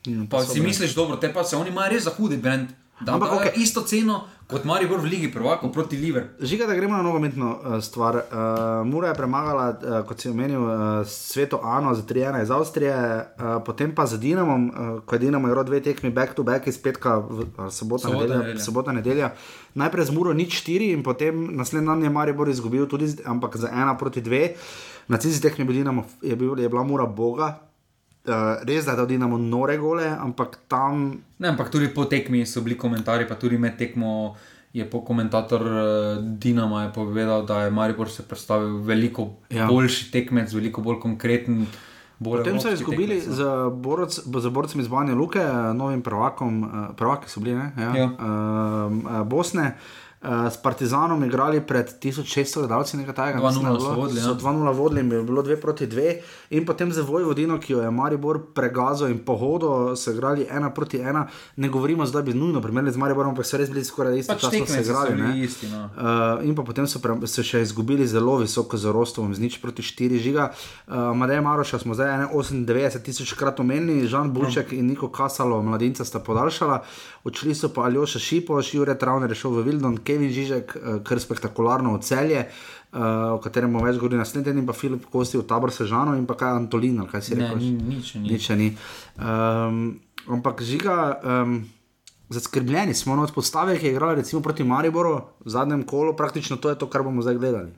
[SPEAKER 1] In
[SPEAKER 2] pa si
[SPEAKER 1] brand.
[SPEAKER 2] misliš, dobro, te pa se oni imajo res za hudi brand. Da
[SPEAKER 1] Ampak,
[SPEAKER 2] imajo
[SPEAKER 1] okej.
[SPEAKER 2] isto ceno kot Maribor v Ligi prvakov proti Liver.
[SPEAKER 1] Žiga, da gremo na nogometno uh, stvar. Uh, Mura je premagala, uh, kot si omenil, uh, sveto Ano za 3-1 iz Avstrije, uh, potem pa za Dinamom, uh, ko je Dinamo igral dve tekmi back to back iz petka, v, uh, sobota,
[SPEAKER 2] Sobota,
[SPEAKER 1] nedelja,
[SPEAKER 2] nedelja.
[SPEAKER 1] sobota, nedelja. Najprej z Muro nič 4 in potem naslednji dan je Maribor izgubil tudi, ampak za 1 proti 2. Na cizi tekmi je, bil Dinamo, je, bil, je bila Mura Boga. Uh, res da je dal Dinamo nore gole, ampak tam
[SPEAKER 2] Ne, ampak tudi po tekmi so bili komentarji, pa tudi med tekmo je po komentator uh, Dinama je povedal, da je Maribor se predstavil veliko
[SPEAKER 1] Ja.
[SPEAKER 2] boljši tekmec, veliko bolj konkreten.
[SPEAKER 1] Potem so izgubili
[SPEAKER 2] tekmec, no.
[SPEAKER 1] z, borc, z borcem iz Banja Luke, eh, novim prvakom, prvaki so bili, ne? Ja.
[SPEAKER 2] Ja.
[SPEAKER 1] Uh, Bosne. Uh, s Partizanom igrali pred 1600 gledalci, nekaj takega.
[SPEAKER 2] 2:0
[SPEAKER 1] mislim, da je bilo.
[SPEAKER 2] so vodili, ja.
[SPEAKER 1] So 2-0 vodili, in je bilo 2 proti 2, in potem za Vojvodino, ki jo je Maribor pregazil in pohodo, so igrali 1 proti 1. Ne govorimo zdaj, da bi nujno primerjali z Mariborom, ampak so res bili skoraj isto
[SPEAKER 2] Pač tekmeci so
[SPEAKER 1] igrali. ne.
[SPEAKER 2] isti, no.
[SPEAKER 1] Uh, in pa potem so, pre, so še izgubili zelo visoko z Rostovom, z nič proti 4 žiga. Uh, Madej Maroša smo zdaj 98 tisoč krat omenili, Žan Bulček in Niko Kasalo, mladinca sta podaljšala, odšli so pa Aljoša Šipoš, Jure Travner je šel v Vildon, Kevin Žižek, uh, kar spektakularno v celje. Uh, o katerem bomo več govorili naslednji teden, pa Filip Kosti v tabor Sežano in pa kaj Antolin, ali kaj si
[SPEAKER 2] Ne,
[SPEAKER 1] rekel.
[SPEAKER 2] ni, nič ni.
[SPEAKER 1] Nič še ni. Um, ampak žiga, um, zaskrbljeni smo no, od postave, ki je igrala recimo proti Mariboru v zadnjem kolu, praktično to je to, kar bomo zdaj gledali.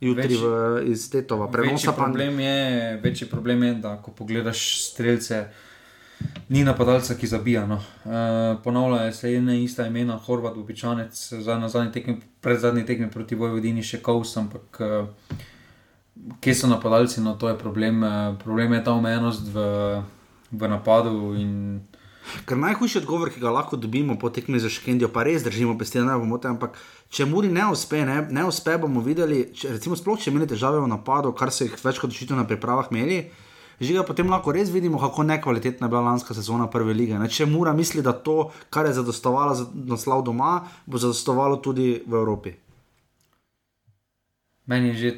[SPEAKER 1] Jutri
[SPEAKER 2] Več-
[SPEAKER 1] v, iz Tetova,
[SPEAKER 2] Večji
[SPEAKER 1] prenosa pa
[SPEAKER 2] problem, je, večji problem je, da ko pogledaš strelce, ni napadalca, ki zabija. No. Uh, ponavljajo se ena in ista imena, Horvat, običanec, zdaj na zadnji tekmi, pred zadnji tekmi proti Vojvodini še Kaus, ampak uh, kje so napadalci, no to je problem. Uh, problem je ta omejenost v, v napadu in
[SPEAKER 1] Ker najhujši odgovor, ki ga lahko dobimo po tekmi za Škendijo, pa res držimo pesti, da ne bomo te, ampak če Muri ne uspe, ne, ne uspe, bomo videli, če, recimo sploh če imeli težave v napadu, kar so jih več kot očitno na pripravah imeli. Žiga, potem lahko res vidimo, kako nekvalitetna je bila lanska sezona prve lige. Ne? Če Mura misli, da to, kar je zadostovalo za naslov doma, bo zadostovalo tudi v Evropi.
[SPEAKER 2] meni je že,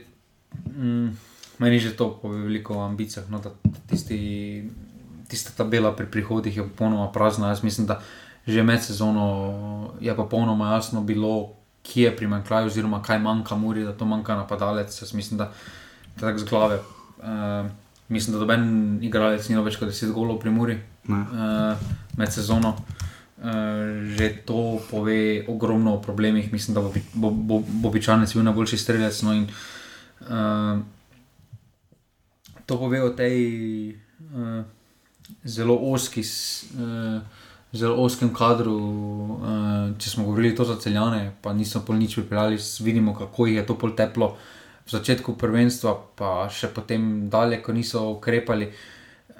[SPEAKER 2] mm, meni je že to pove veliko ambicijah. No, da tisti, tista tabela pri prihodih je popolnoma prazna. Jaz mislim, da že med sezono je popolnoma jasno bilo, kje je primankljaj, oziroma kaj manjka Muri, da to manjka napadalec. Jaz mislim, da tako z glave. Uh, mislim, da noben igralec ni več kot 10 golov pri Muri
[SPEAKER 1] Ne.
[SPEAKER 2] uh, med sezono. Uh, že to pove ogromno o problemih. Mislim, da bo, bo, bo, bo običajno bil najboljši strelec. No in, uh, to pove o tej uh, zelo oski. Uh, Zelo oskem kadru, uh, če smo govorili to za celjane, pa nismo pol nič pripeljali, vidimo, kako jih je to pol teplo v začetku prvenstva, pa še potem dalje, ko niso ukrepali.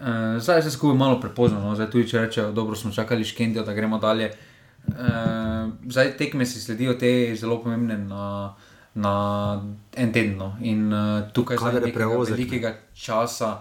[SPEAKER 2] Uh, zdaj vse skupaj malo prepozno, no? zdaj tudi če rečejo, dobro smo čakali škendijo, da gremo dalje. Uh, zdaj tekme si sledijo te zelo pomembne na, na en teden. No? In uh, tukaj zdaj nekega
[SPEAKER 1] prevozek, ne.
[SPEAKER 2] velikega časa,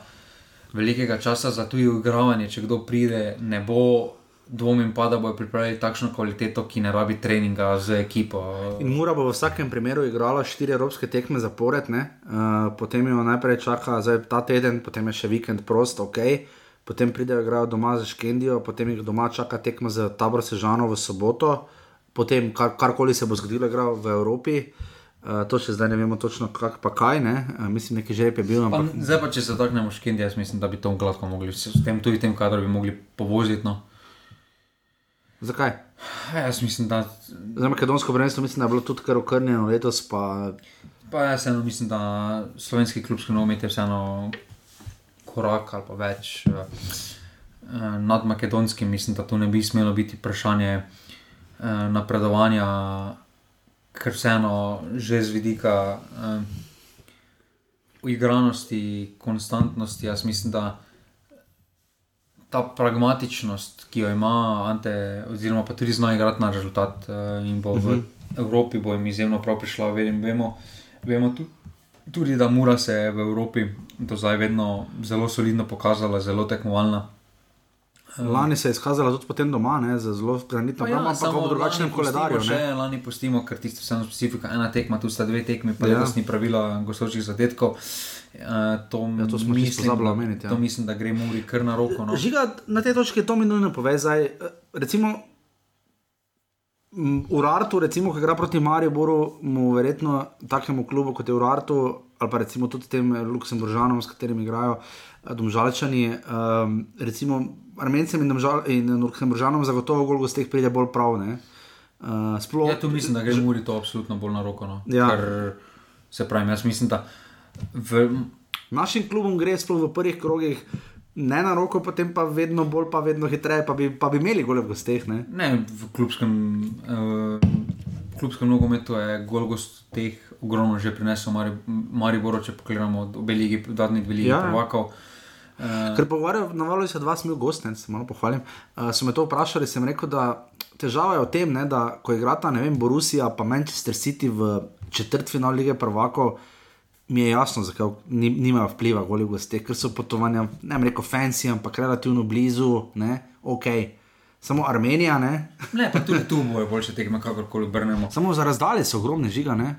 [SPEAKER 2] velikega časa za tujo igravanje, če kdo pride, ne bo. Dvomim pa, da bodo pripravili takšno kvaliteto, ki ne rabi treninga z ekipo.
[SPEAKER 1] In Mura bo v vsakem primeru igrala štiri evropske tekme zapored, ne? uh, potem jo najprej čaka zdaj, ta teden, potem je še vikend prost, ok. Potem pridejo igrajo doma za Škendijo, potem jih doma čaka tekma za tabor Sežano v soboto, potem kar, karkoli se bo zgodilo, igrajo v Evropi. Uh, to še zdaj ne vemo točno, kak, pa kaj. Ne? Uh, mislim, neki žreb je bil.
[SPEAKER 2] Pa,
[SPEAKER 1] Ampak,
[SPEAKER 2] zdaj pa, če se dotaknemo škendija, jaz mislim, da bi to gladko mogli, s tem tudi tem kadrom bi mogli povoziti. No.
[SPEAKER 1] Zakaj?
[SPEAKER 2] Ja, Jaz mislim, da,
[SPEAKER 1] Za makedonsko prvenstvo mislim, da je bilo tudi kar okrnjeno letos. Pa,
[SPEAKER 2] pa jaz vseeno mislim, da slovenski klubski nogomet je vseeno korak ali pa več eh, eh, nad makedonskim. Mislim, da to ne bi smelo biti vprašanje eh, napredovanja, ker vseeno že z vidika eh, uigranosti, konstantnosti, jaz mislim, da ta pragmatičnost, ki jo ima Ante, oziroma pa tudi zna igrati na rezultat eh, in bo v Evropi bo jim izjemno prav prišla. Vem, vemo, vemo tu, tudi, da Mura se je v Evropi do zdaj vedno zelo solidno pokazala, zelo tekmovalna.
[SPEAKER 1] Lani se je izkazala tudi potem doma, ne, z zelo granitno
[SPEAKER 2] ja,
[SPEAKER 1] obrambo, ampak
[SPEAKER 2] samo
[SPEAKER 1] v drugačnem koledarju.
[SPEAKER 2] pustimo
[SPEAKER 1] ne.
[SPEAKER 2] Še, lani pustimo, ker tisto vseeno specifika, ena tekma, tu sta dve tekmi, pa
[SPEAKER 1] Ja.
[SPEAKER 2] ja. letosni pravila gostovskih zadetkov. Uh, to,
[SPEAKER 1] Ja, to smo pozabili
[SPEAKER 2] da-
[SPEAKER 1] omeniti, ja.
[SPEAKER 2] To mislim, da gre Muri kar na roko. No.
[SPEAKER 1] Žiga, na tej točki to mi nujno pove. Zdaj, eh, recimo, Urartu, recimo, ki igra proti Mariboru, mu verjetno takemu klubu kot je Urartu, ali pa recimo tudi tem eh, Luksemburžanom, s katerimi igrajo eh, Domžalčani, um, recimo Armencem in, Domžal, in Luksemburžanom zagotovo gol gosteh pride bolj prav. Ne? Uh, sploh,
[SPEAKER 2] Ja, tu mislim, da gre Muri to absolutno bolj na roko. No.
[SPEAKER 1] Ja.
[SPEAKER 2] Ker, se pravi, jaz mislim, da v,
[SPEAKER 1] Našim klubom gre sploh v prvih krogih. Ne na roko, potem pa vedno bolj, pa vedno hitreje, pa bi, pa bi imeli gole v gosteh. Ne?
[SPEAKER 2] ne, v klubskem, uh, klubskem nogometu je gol gost teh ogromno že prinesel Mari, Mariboro, če pogledamo obe ligi, zadnji dve ligi
[SPEAKER 1] ja.
[SPEAKER 2] prvakov. Uh,
[SPEAKER 1] Ker pogovarjam, navalo se dva smil gost, ne, se malo pohvalim. Uh, so me to vprašali, sem rekel, da težava je v tem, ne, da ko igrata, ne vem, Borussia pa Manchester City v četrtfinal lige prvakov, mi je jasno, zakaj ni, nimajo vpliva goli v gosteh, ker so potovanja, ne vem, rekel fancy, ampak relativno blizu, ne, ok. Samo Armenija, ne,
[SPEAKER 2] ne, pa tudi tu bojo boljše tekme, kakorkoli obrnemo.
[SPEAKER 1] samo za razdalje so ogromne žiga, ne.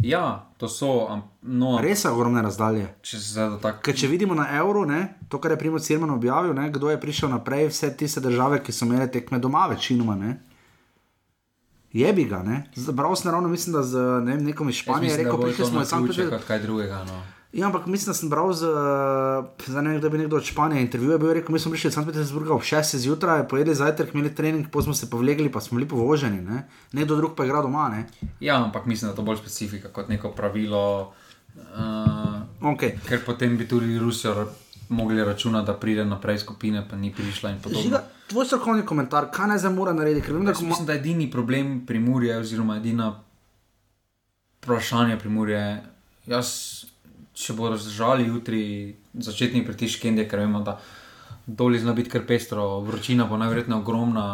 [SPEAKER 2] Ja, to so, am- no,
[SPEAKER 1] Res so ogromne razdalje.
[SPEAKER 2] če dotaknemo.
[SPEAKER 1] Ker če vidimo na evro, ne, to, kar je Primo Cirman objavil, ne, kdo je prišel naprej, vse tiste države, ki so imele tekme doma, večinoma. Ne. Je bi ga, ne. Bral sem ravno, mislim, da z ne vem, nekom iz Španije, je rekel, prišli smo iz Sankt. Peterburga.
[SPEAKER 2] Kaj drugega. No.
[SPEAKER 1] Ja, ampak mislim, da sem bral z, zdaj ne vem, da bi nekdo od Španije intervjuval, bil je rekel, mi smo prišli iz Sankt Peterburga ob 6 zjutraj, pojedli zajtrk, imeli trening, potem smo se povlegli, pa smo bili povoženi, ne. Nekdo drug pa je igral doma, ne.
[SPEAKER 2] Ja, ampak mislim, da je to bolj specifika kot neko pravilo. Uh,
[SPEAKER 1] Okay.
[SPEAKER 2] ker potem bi tudi Rusijo mogli računati, da pride naprej skupine, pa ni prišla in podobno.
[SPEAKER 1] Žiga, tvoj strokovni komentar, kaj naj zdaj mora narediti, vem, da
[SPEAKER 2] Jaz
[SPEAKER 1] ko
[SPEAKER 2] mislim, da je edini problem pri Muri, oziroma edina vprašanje pri Muri je, jaz, če bodo zdržali jutri začetni pritisk Kendije, ker vemo, da dol zna biti kar pestro, vročina bo najverjetneje ogromna.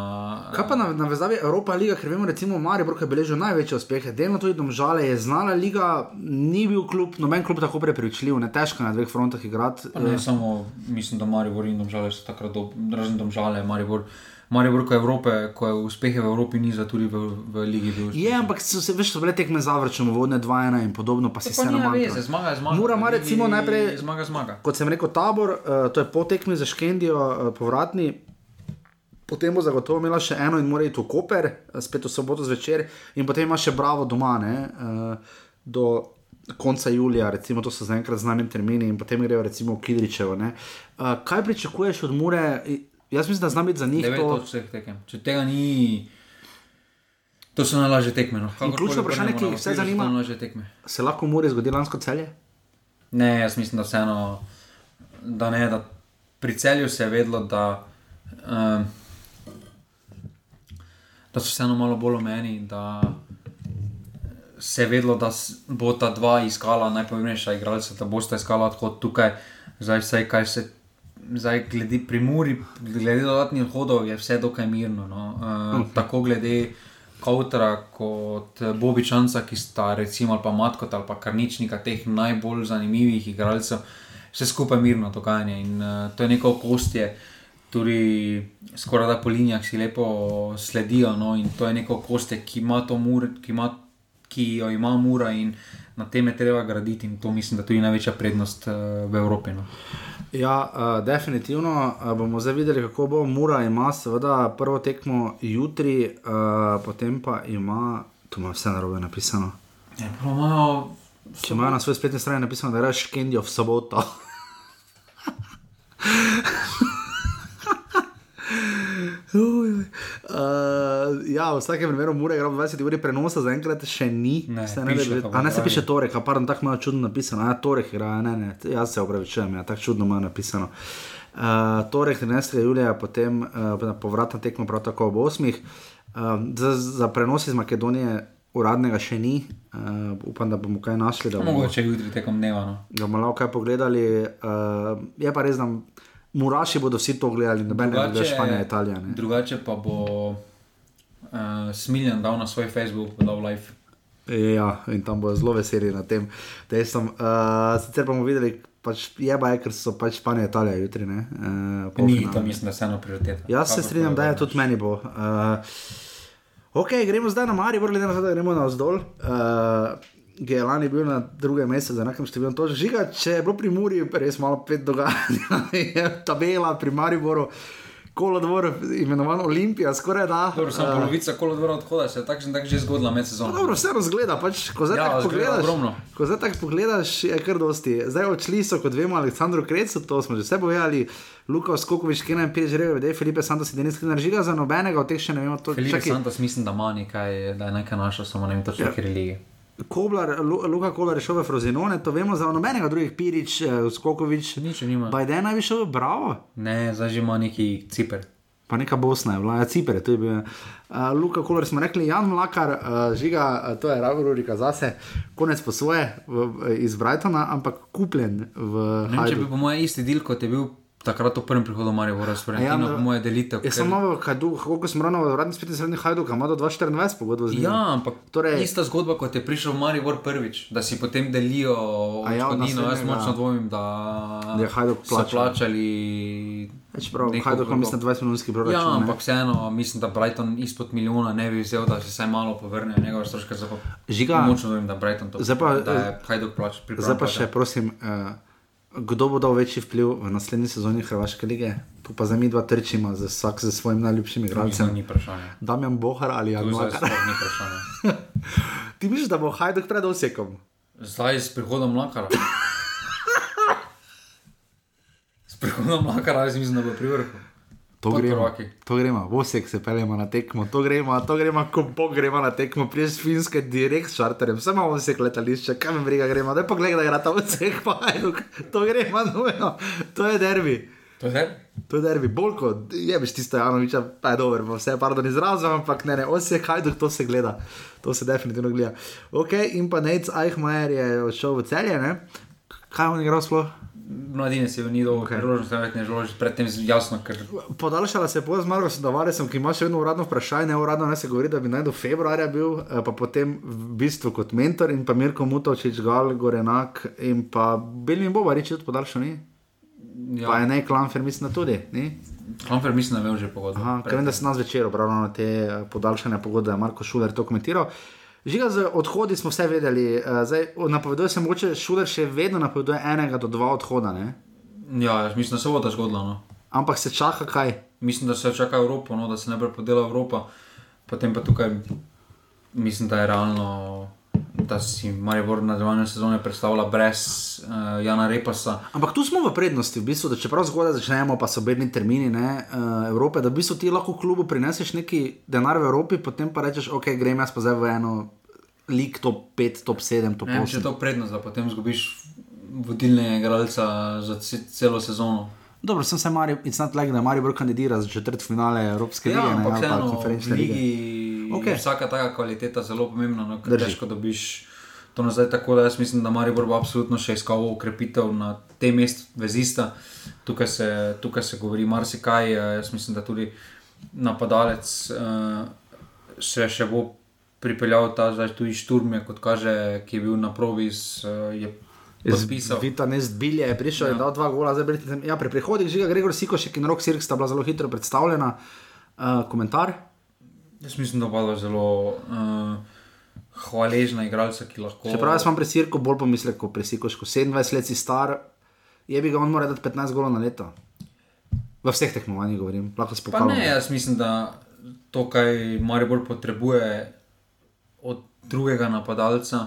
[SPEAKER 1] Kaj pa na, na vezavi Evropa liga, ker vemo, recimo Maribor, ki je beležil največje uspehe, delno tudi domžale, je znala liga, ni bil klub, noben klub tako prepričljiv, ne težko na dveh frontah igrati.
[SPEAKER 2] Ne samo, mislim, da Maribor in Domžale so takrat, do, razen Domžale, Maribor. Maribor, ko je, Evrope, ko je uspehe v Evropi niza, tudi v, v Ligi bil.
[SPEAKER 1] Je, ampak so se veš, so bile tekme zavrčene, vodne 2-1 in podobno, pa se
[SPEAKER 2] Pa
[SPEAKER 1] na
[SPEAKER 2] nima
[SPEAKER 1] manj.
[SPEAKER 2] veze, zmaga zmaga.
[SPEAKER 1] Mura ima recimo najprej-
[SPEAKER 2] Zmaga, zmaga.
[SPEAKER 1] Kot sem rekel, tabor, uh, to je po tekmi za Škendijo, uh, povratni. Potem bo zagotovo imela še eno in mora iti v Koper, eh, spet v soboto zvečer, in potem ima še Bravo doma, ne, uh, do konca julija, recimo to so zaenkrat znani termini, in potem grejo recimo v Kidričevo. ne. Uh, kaj pričakuješ od Mure? Jaz mislim, da zna biti za njih to.
[SPEAKER 2] Če tega ni, to so najlažje tekme. No.
[SPEAKER 1] Ključno vprašanje, ki vse zanima-. Se lahko v Muri zgodi lansko celje?
[SPEAKER 2] Ne, jaz mislim, da vseeno, da ne. Da pri celju se je vedlo, da, um, da so vseeno malo bolj omejeni. Da se je vedlo, da bo ta dva iskala najpomembnejša igralca, da bosta iskala odhod tukaj. Zdaj, vse, kaj se. Zdaj, glede pri Muri, glede dodatnih hodov, je vse dokaj mirno. No. Uh, okay. Tako glede Kautra kot Bobičanca, ki sta recimo ali pa Matkot ali pa Karničnika, teh najbolj zanimivih igralcev, vse skupaj mirno dogajanje. In uh, to je neko okostje, tudi skoraj da po linijah si lepo sledijo. No, in to je neko okostje, ki ima to mur, ki, ima, ki jo ima mura in na tem je treba graditi. In to mislim, da je tudi največja prednost uh, v Evropi. No.
[SPEAKER 1] Ja, uh, definitivno uh, bomo zdaj videli, kako bo. Mura ima seveda prvo tekmo jutri, uh, potem pa ima, tu ima vse narobe napisano.
[SPEAKER 2] Ja, prav imajo
[SPEAKER 1] Če imajo na svoji spletni strani napisano, da je reš Kendijo v soboto. [LAUGHS] Uj, uj. Uh, ja, v vsakem primeru mora igrati 20 ur prenosa, zaenkrat še ni.
[SPEAKER 2] Ne,
[SPEAKER 1] Se ne,
[SPEAKER 2] piše
[SPEAKER 1] a ne se piše torek, a pardon, tako malo čudno napisano. Ja, torek igra, ne, ne, jaz se opravičujem, ja, tako čudno ima napisano. Uh, torek 13. julija, potem uh, povratna tekma, prav tako ob 8. Uh, za, za prenos iz Makedonije uradnega še ni, uh, upam, da bomo kaj našli. Da bomo,
[SPEAKER 2] Mogoče jutri tekom dneva. No.
[SPEAKER 1] da bomo lahko kaj pogledali. Uh, je pa res, da Muraši bodo vsi to gledali, noben ne gleda Španija, Italija. Ne.
[SPEAKER 2] drugače pa bo uh, Smiljan dal na svoj Facebook, bo dal live.
[SPEAKER 1] Ja, in tam bodo zelo veseli na tem dejstvu. Uh, sicer pa bomo videli, pač jeba je, ker so pač Španija, Italija jutri. Ne, uh,
[SPEAKER 2] Ni
[SPEAKER 1] polfinale.
[SPEAKER 2] to, mislim, da vseeno prioriteta.
[SPEAKER 1] Jaz se strinjam, da je tudi meni bo. Uh, ok, gremo zdaj na Mari, glede na to, da gremo na vzdolj. Uh, Ki je lani bil na drugem mestu, za enakim številom točk. Žiga, če je bilo pri Muri res malo pet dogajanja, [LAUGHS] je tabela pri Mariboru, kolodvor, imenovan Olimpija, skoraj da.
[SPEAKER 2] Dobro, samo
[SPEAKER 1] Eh,
[SPEAKER 2] polovica kolodvora odhoda se je takšen tak že zgodila med sezono.
[SPEAKER 1] Dobro, vseeno zgleda, pač, ko zdaj
[SPEAKER 2] Ja,
[SPEAKER 1] tako pogledaš.
[SPEAKER 2] ogromno.
[SPEAKER 1] Ko zdaj tako pogledaš, je kar dosti. Zdaj odšli so, kot vemo, Aleksandru Krecu, to smo že vse povedali, Luka Skokovič, Kenan Pej, Žrejo, Vedej, Filipe Santos, Denis Klinar, žiga za nobenega od teh še ne vemo. To,
[SPEAKER 2] Felipe
[SPEAKER 1] čakaj,
[SPEAKER 2] Santos mislim, da ima nekaj, da je nekaj našel, samo ne vem točno,
[SPEAKER 1] Ja.
[SPEAKER 2] v kateri ligi.
[SPEAKER 1] Koblar, Lu, Luka Koblar je šel v Frozinone, to vemo za nobenega drugih, Pirič, eh, Skokovič.
[SPEAKER 2] Nič nima.
[SPEAKER 1] Bajden bi šel, bravo.
[SPEAKER 2] Ne, zdaj že ima neki ciper.
[SPEAKER 1] Pa neka Bosna je bila, ja, Cipre, to je bil. Uh, Luka Kolar smo rekli, Jan Mlakar, uh, žiga, to je Rurika zase, konec po svoje v, v, iz Brightona, ampak kupljen v
[SPEAKER 2] Ne če bi po mojem isti del, kot je bil takrat v prvem prihodu Maribora s Florentino,
[SPEAKER 1] Ja,
[SPEAKER 2] po mojem delitev.
[SPEAKER 1] Je samo v Hajdu, koliko smo ravno uradni spletni strani Hajduka, ima do 2024 pogodbo z njim.
[SPEAKER 2] Ja, ampak
[SPEAKER 1] Torej-
[SPEAKER 2] ista zgodba, kot je prišel Maribor prvič, da si potem delijo
[SPEAKER 1] ja, od
[SPEAKER 2] odškodnino. Jaz
[SPEAKER 1] naslednjega-
[SPEAKER 2] močno dvomim, da,
[SPEAKER 1] Da je Hajduk plačal.
[SPEAKER 2] plačali.
[SPEAKER 1] Čeprav Hajduk ima mislim 20 milijonski proračun.
[SPEAKER 2] Ja,
[SPEAKER 1] ne.
[SPEAKER 2] ampak vseeno mislim, da Brighton izpod milijona ne bi vzel, da se vsaj malo povrne njegove stroške.
[SPEAKER 1] Žiga-
[SPEAKER 2] močno vem, da Brighton to
[SPEAKER 1] Zdaj pa-
[SPEAKER 2] da je Hajduk plačal.
[SPEAKER 1] Zdaj pa še, prosim, uh, kdo bo dal večji vpliv v naslednji sezoni Hrvaške lige? Tu pa za mi dva trčima, za vsak za svojim najljubšim igralcem.
[SPEAKER 2] ni vprašanje.
[SPEAKER 1] Damjan Bohar ali Jan
[SPEAKER 2] To zdaj
[SPEAKER 1] Mlakar.
[SPEAKER 2] sploh ni vprašanje. [LAUGHS]
[SPEAKER 1] Ti misliš, da bo Hajduk pred Osekom?
[SPEAKER 2] Zdaj s prihodom Mlakara. [LAUGHS] S prihodom Mlakara, jaz mislim, da bo pri vrhu.
[SPEAKER 1] To gremo, to gremo, vosek se peljemo na tekmo, to gremo, to gremo, ko bog gremo na tekmo, priješ z finske direkt s čarterjem, samo vosek letališče, kam jim briga gremo, da pa gledaj, da igra ta vosek, [LAUGHS] pa hajduk, to gremo nujno, to je derbi.
[SPEAKER 2] To je zdaj?
[SPEAKER 1] To je derbi, bolj kot jebiš tisto Janoviča, pa je dobro, pa vse, pardon, izrazom, ampak ne, ne, osek, hajduk, to se gleda, to se definitivno gleda. Ok, in pa Nec Eichmajer je odšel v celje, ne? Kaj je on igral sploh?
[SPEAKER 2] Mladine si ni dolgo,
[SPEAKER 1] Okej.
[SPEAKER 2] okay. priložnost, ne žaloži, predtem jasno, ker
[SPEAKER 1] Podaljšala se je po zmagu s Davaresom, ki ima še vedno uradno vprašanje, uradno ne se govori, da bi naj do februarja bil, eh, pa potem v bistvu kot mentor in pa Mirko Mutovčič, Gal, Gorenak in pa Belmin Bobarič tudi podaljšal ni. Ja. Pa je ne Klamfer, mislim, da tudi. Ni?
[SPEAKER 2] Klamfer mislim, da je že pogodbo.
[SPEAKER 1] Aha, ker vem, da se nas večer obravnava na te eh, podaljšane pogodbe, je Marko Šuler to komentiral. Žiga z odhodi smo vse vedeli, eh, zdaj napoveduje se mogoče Šuler še vedno napoveduje enega do dva odhoda, ne?
[SPEAKER 2] Ja, mislim, da se bo to zgodilo. No.
[SPEAKER 1] ampak se čaka kaj.
[SPEAKER 2] Mislim, da se čaka Evropa, no, da se najprej podela Evropa, potem pa tukaj mislim, da je realno, da si Maribor nadaljevanje sezone predstavlja brez uh, Jana Repasa.
[SPEAKER 1] Ampak tu smo v prednosti, v bistvu, da čeprav zgodaj začnemo, pa so bedni termini ne, uh, Evrope, da v bistvu ti lahko klubu prineseš neki denar v Evropi, potem pa rečeš, ok, grem jaz pa zdaj v eno lig top 5, top 7, top
[SPEAKER 2] Ne vem, če
[SPEAKER 1] 8.
[SPEAKER 2] je to prednost, da potem izgubiš vodilnega igralca za ce- celo sezono.
[SPEAKER 1] Dobro, sem se Mari, it's not like, da Maribor kandidira za četrt finale Evropske lige,
[SPEAKER 2] Ja,
[SPEAKER 1] ne,
[SPEAKER 2] ampak
[SPEAKER 1] ali pa
[SPEAKER 2] vseeno,
[SPEAKER 1] konferenčne lige.
[SPEAKER 2] Okay. je vsaka taka kvaliteta zelo pomembna, no, ker težko dobiš to nazaj. Tako da jaz mislim, da Maribor bo absolutno še iskal ukrepitev na tem mestu vezista. Tukaj se, tukaj se govori marsikaj, eh, jaz mislim, da tudi napadalec uh, še, še bo pripeljal ta zdaj tudi šturm, kot kaže, ki je bil na provi, z, uh, je podpisal.
[SPEAKER 1] Vita Nest Bilje je prišel, ja. je
[SPEAKER 2] Ja.
[SPEAKER 1] dal dva gola, zdaj brite, ja, pri prihodih žiga Gregor Sikošek in Rok Sirk sta bila zelo hitro predstavljena. Uh, komentar?
[SPEAKER 2] Jaz mislim, da bo zelo uh, hvaležna igralca, ki lahko.
[SPEAKER 1] Čeprav jaz imam pri Sirku bolj pomislek kot pri Sikošku. 27 let si star, je bi ga on moral dati 15 golov na leto. V vseh tekmovanjih govorim, lahko spokojno.
[SPEAKER 2] ne, jaz mislim, da to, kar Maribor potrebuje od drugega napadalca,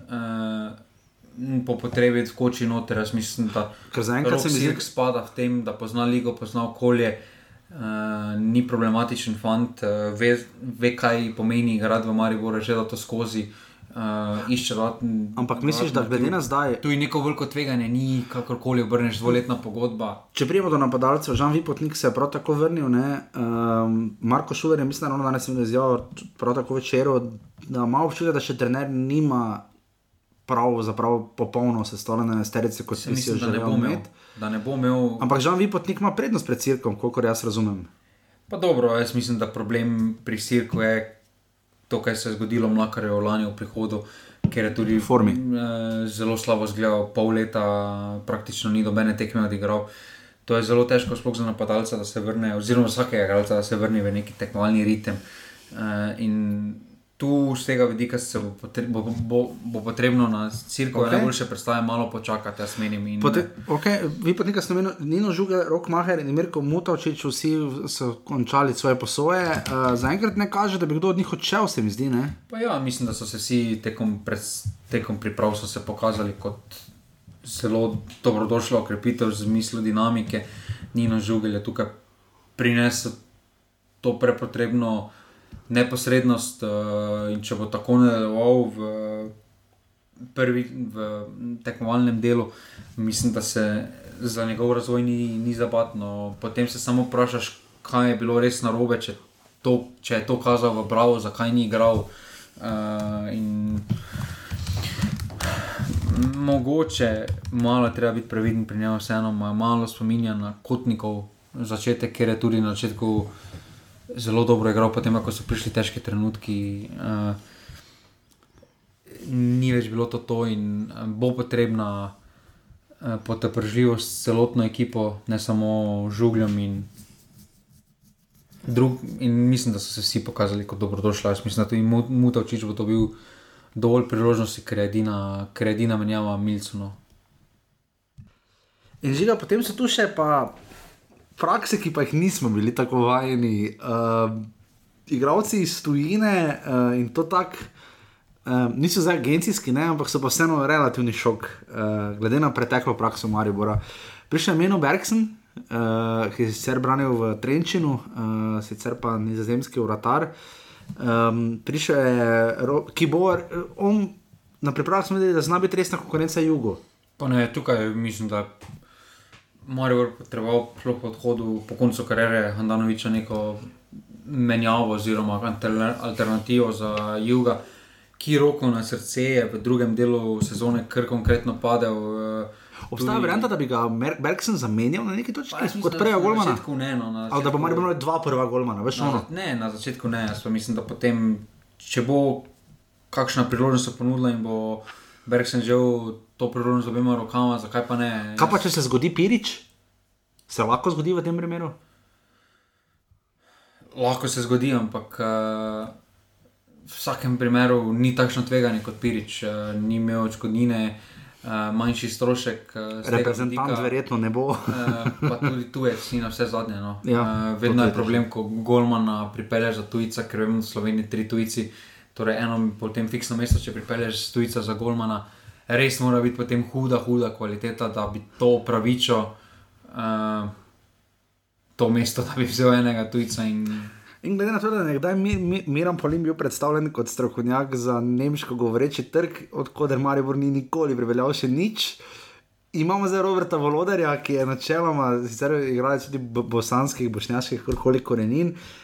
[SPEAKER 2] eh, po potrebi skoči noter. Jaz mislim, da
[SPEAKER 1] zaenkrat se mi zdi-
[SPEAKER 2] Sirk spada v tem, da pozna ligo, pozna okolje. Uh, ni problematičen fant, uh, ve, ve, kaj pomeni igrati v Mariboru, že da to skozi uh, išče. Dodatn,
[SPEAKER 1] Ampak misliš, da glede na zdaj,
[SPEAKER 2] Tu je neko veliko tveganje, ni kakorkoli obrneš dvoletna pogodba.
[SPEAKER 1] če prijemo do napadalcev, Žan Vipotnik se je prav tako vrnil, ne? um, Marko Šuler je, mislim, da ravno danes videl prav tako večero, da ima občutek, da še trener nima prav, zapravo popolno sestavljene nesterice, kot
[SPEAKER 2] Se
[SPEAKER 1] bi si jo
[SPEAKER 2] mislim, da ne
[SPEAKER 1] želel
[SPEAKER 2] bo imel.
[SPEAKER 1] imeti.
[SPEAKER 2] Da ne bo imel
[SPEAKER 1] Ampak Žan Vipotnik ima prednost pred cirkom, kolikor jaz razumem.
[SPEAKER 2] Pa dobro, jaz mislim, da problem pri Sirku je to, kar se je zgodilo Mlakarju lani v prihodu, ker je tudi
[SPEAKER 1] v formi.
[SPEAKER 2] Uh, zelo slabo zgledal, pol leta praktično ni dobene tekme odigral. To je zelo težko, sploh za napadalca, da se vrne, oziroma vsakega igralca, da se vrne v neki tekmovalni ritem. Uh, in tu z tega vidika se bo, potre, bo, bo, bo potrebno na cirku okay. najboljše predstave malo počakati, jaz menim. In,
[SPEAKER 1] Pote, okay. Vi pa nekaj ste menili, Nino Žuge, Rok Maher in Mirko Mutovčič, vsi so končali svoje posoje. Uh, Zaenkrat ne kaže, da bi kdo od njih odšel, se mi zdi.
[SPEAKER 2] Ja, mislim, da so se vsi tekom, pred, tekom priprav pokazali kot zelo dobrodošla okrepitev z mislijo dinamike. Nino Žuge je tukaj prinesel to prepotrebno neposrednost. Uh, in če bo tako nadaljeval v, prvi, v tekmovalnem delu, mislim, da se za njegov razvoj ni, ni zabatno. Potem se samo vprašaš, kaj je bilo res narobe, če, to, če je to kazal v Bravo, zakaj ni igral. Uh, in mogoče malo treba biti previden pri njemu, vseeno malo spominja na kotnikov začetek, ker je tudi na začetku zelo dobro igral, potem ko so prišli težki trenutki. Uh, ni več bilo to, to in uh, bo potrebna uh, potepržljivost s celotno ekipo, ne samo žugljom. In, drug, in mislim, da so se vsi pokazali kot dobrodošli. Jaz mislim, da tudi Mutavčič bo dobil dovolj priložnosti, ker je edina, ker je edina menjava Milcuno.
[SPEAKER 1] In žiga, potem so tu še pa prakse, ki pa jih nismo bili tako vajeni. Uh, igravci iz tujine uh, in to tako. Uh, niso zdaj agencijski, ne, ampak so pa vseeno relativni šok, uh, glede na preteklo prakso Maribora. Prišel je Meno Bergson, uh, ki je sicer branil v Trenčinu, uh, sicer pa nizozemski uratar. Um, prišel je, ki bo, on na pripravah smo videli, da zna biti resna konkurenca jugu.
[SPEAKER 2] Pa ne, tukaj mislim, da Marijo potreboval po odhodu, po koncu kariere Handanoviča neko menjavo oziroma alternativo za Juga, ki roko na srce je v drugem delu sezone kar konkretno padel.
[SPEAKER 1] Eh, Obstaja varianta, da bi ga Bergson zamenjal na neki točki, kot prej Golmana?
[SPEAKER 2] Na začetku ne. No, na začetku,
[SPEAKER 1] Ali da bo Marijo imel dva prva Golmana, veš
[SPEAKER 2] na,
[SPEAKER 1] ono?
[SPEAKER 2] Ne, na začetku ne. Jaz pa mislim, da potem, če bo kakšna priložnost ponudila in bo Bergson že v to priložnost z obema rokama, zakaj pa ne?
[SPEAKER 1] Kaj pa če se zgodi Pirič? Se lahko zgodi v tem primeru?
[SPEAKER 2] Lahko se zgodi, ampak uh, v vsakem primeru ni takšno tveganje kot Pirič, uh, ni imel odškodnine, uh, manjši strošek. Uh,
[SPEAKER 1] Reprezentant verjetno ne bo.
[SPEAKER 2] uh, pa tudi tujec, ni na vse zadnje. No. Ja, uh, vedno je problem, ko Golmana pripelješ za tujca, ker vemo, da so Sloveniji tri tujci. Torej, eno potem fiksno mesto, če pripelješ tujca za Golmana, res mora biti potem huda, huda kvaliteta, da bi to pravičo uh, to mesto, da bi vzel enega tujca. In...
[SPEAKER 1] in glede na to, da je nekdaj mi, mi, Miran Polim bil predstavljen kot strokovnjak za nemško govoreči trg, odkuder Maribor ni nikoli pripeljal še nič. Imamo zdaj Roberta Volodarja, ki je načeloma, sicer igrali tudi bosanskih, bošnjaških, kakor korenin. Uh,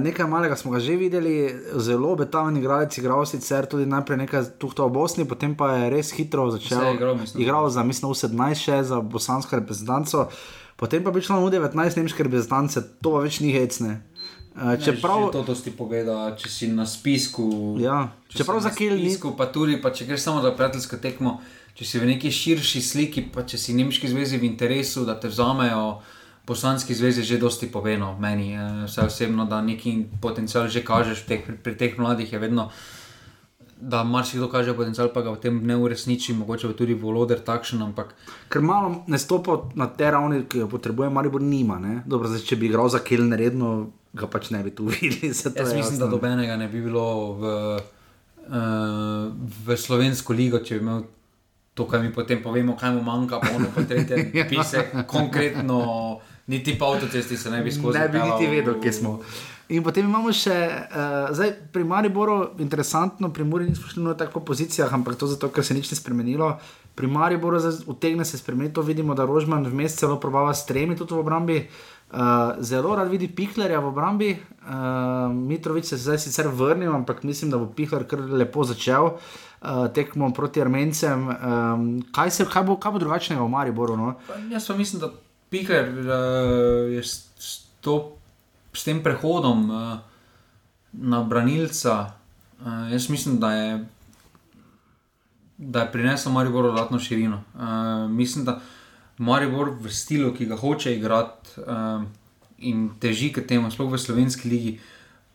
[SPEAKER 1] nekaj malega smo ga že videli, zelo obetaven igralec, igral sicer tudi najprej nekaj tukaj v Bosni, potem pa je res hitro začel igrati za, mislim, 17 še za bosansko reprezentanco, potem pa bi šlo v 19 nemške reprezentance, to pa več ni hecne.
[SPEAKER 2] Uh, čeprav to, to ti poveda, če si na spisku.
[SPEAKER 1] Ja, če čeprav za kjer
[SPEAKER 2] ni. Pa tudi, pa če greš samo za prijateljsko tekmo, če si v neki širši sliki, pa če si nemški zvezi v interesu, da te vzamejo poslanski zvezi že dosti povedano, meni vse osebno, da neki potencial že kažeš teh, pri, pri teh mladih, je vedno, da marsikdo kaže potencial, pa ga v tem ne uresniči, mogoče tudi voloder takšen. Ampak...
[SPEAKER 1] Ker malo ne stopa na te ravni, ki jo potrebuje, ali bo nima. Dobro, zdaj, če bi igral za Keln redno, ga pač ne bi tu [LAUGHS] videli.
[SPEAKER 2] Jaz mislim, jasno. da dobenega ne bi bilo v, uh, v slovensko ligo, če bi imel. To, kar mi potem povemo, kaj mu manjka, pa ono potrete, ja. [LAUGHS] pise, konkretno niti po avtocesti se ne bi skozi.
[SPEAKER 1] Ne bi niti vedel, kje smo. In potem imamo še, uh, zdaj pri Mariboru, interesantno, pri Muri nismo šli na tako pozicijah, ampak to zato, ker se nič ni spremenilo. Pri Mariboru utegne se spremeniti, to vidimo, da Rožman vmes celo probava s tremi tudi v obrambi. Uh, zelo rad vidi Pihlerja v obrambi, uh, Mitrovic se zdaj sicer vrnil, ampak mislim, da bo Pihler kar lepo začel uh, tekmo proti Armencem. Um, kaj, se, kaj, bo, kaj bo drugačnega v Mariboru? No?
[SPEAKER 2] Jaz pa mislim, da Piker uh, je s, s, to, s tem prehodom uh, na branilca. Uh, jaz mislim, da je da je prinesel Maribor dodatno širino. Uh, mislim, da Maribor v stilu, ki ga hoče igrati uh, in teži k temu, sploh v slovenski ligi,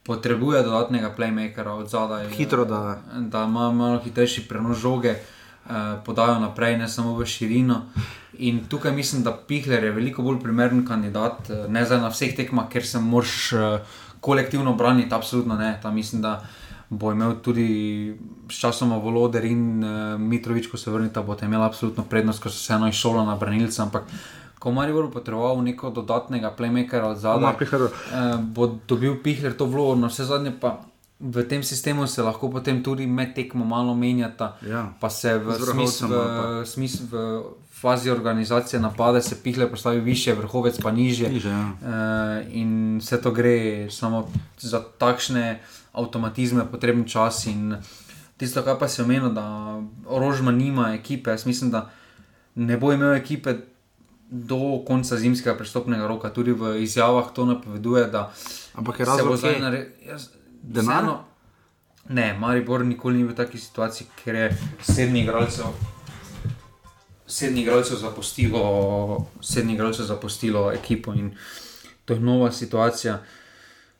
[SPEAKER 2] potrebuje dodatnega playmakera od zadaj.
[SPEAKER 1] Hitro, da.
[SPEAKER 2] Da ima malo hitrejši prenos žoge, uh, podajo naprej, ne samo v širino. In tukaj mislim, da Pihler je veliko bolj primeren kandidat, ne za na vseh tekmah, ker se moraš uh, kolektivno braniti, absolutno ne. Ta mislim, da bo imel tudi sčasoma Voloder in Mitrovič, ko se vrnita, bo imel absolutno prednost, ker so se eno išolo na branilce. Ampak ko Marijo bo potreboval neko dodatnega playmakera od zadaj, bo dobil Pihler to vlogo, no vse zadnje pa. V tem sistemu se lahko potem tudi med tekmo malo menjata,
[SPEAKER 1] Ja.
[SPEAKER 2] pa se v smislu, v, smislu, v fazi organizacije napade, se pihle postavi više, vrhovec pa nižje.
[SPEAKER 1] Niže, ja.
[SPEAKER 2] Uh, in vse to gre samo za takšne avtomatizme, potreben čas. In tisto, kar pa se omenja, da Rožma nima ekipe, jaz mislim, da ne bo imel ekipe do konca zimskega prestopnega roka. Tudi v izjavah to napoveduje, da
[SPEAKER 1] Ampak je
[SPEAKER 2] se bo
[SPEAKER 1] razlog,
[SPEAKER 2] zdaj naredil.
[SPEAKER 1] Denar?
[SPEAKER 2] Ne, Maribor nikoli ni v taki situaciji, ker je sedmi igralcev. Sedmi igralcev zapustilo, sedmi igralcev zapustilo ekipo in to je nova situacija.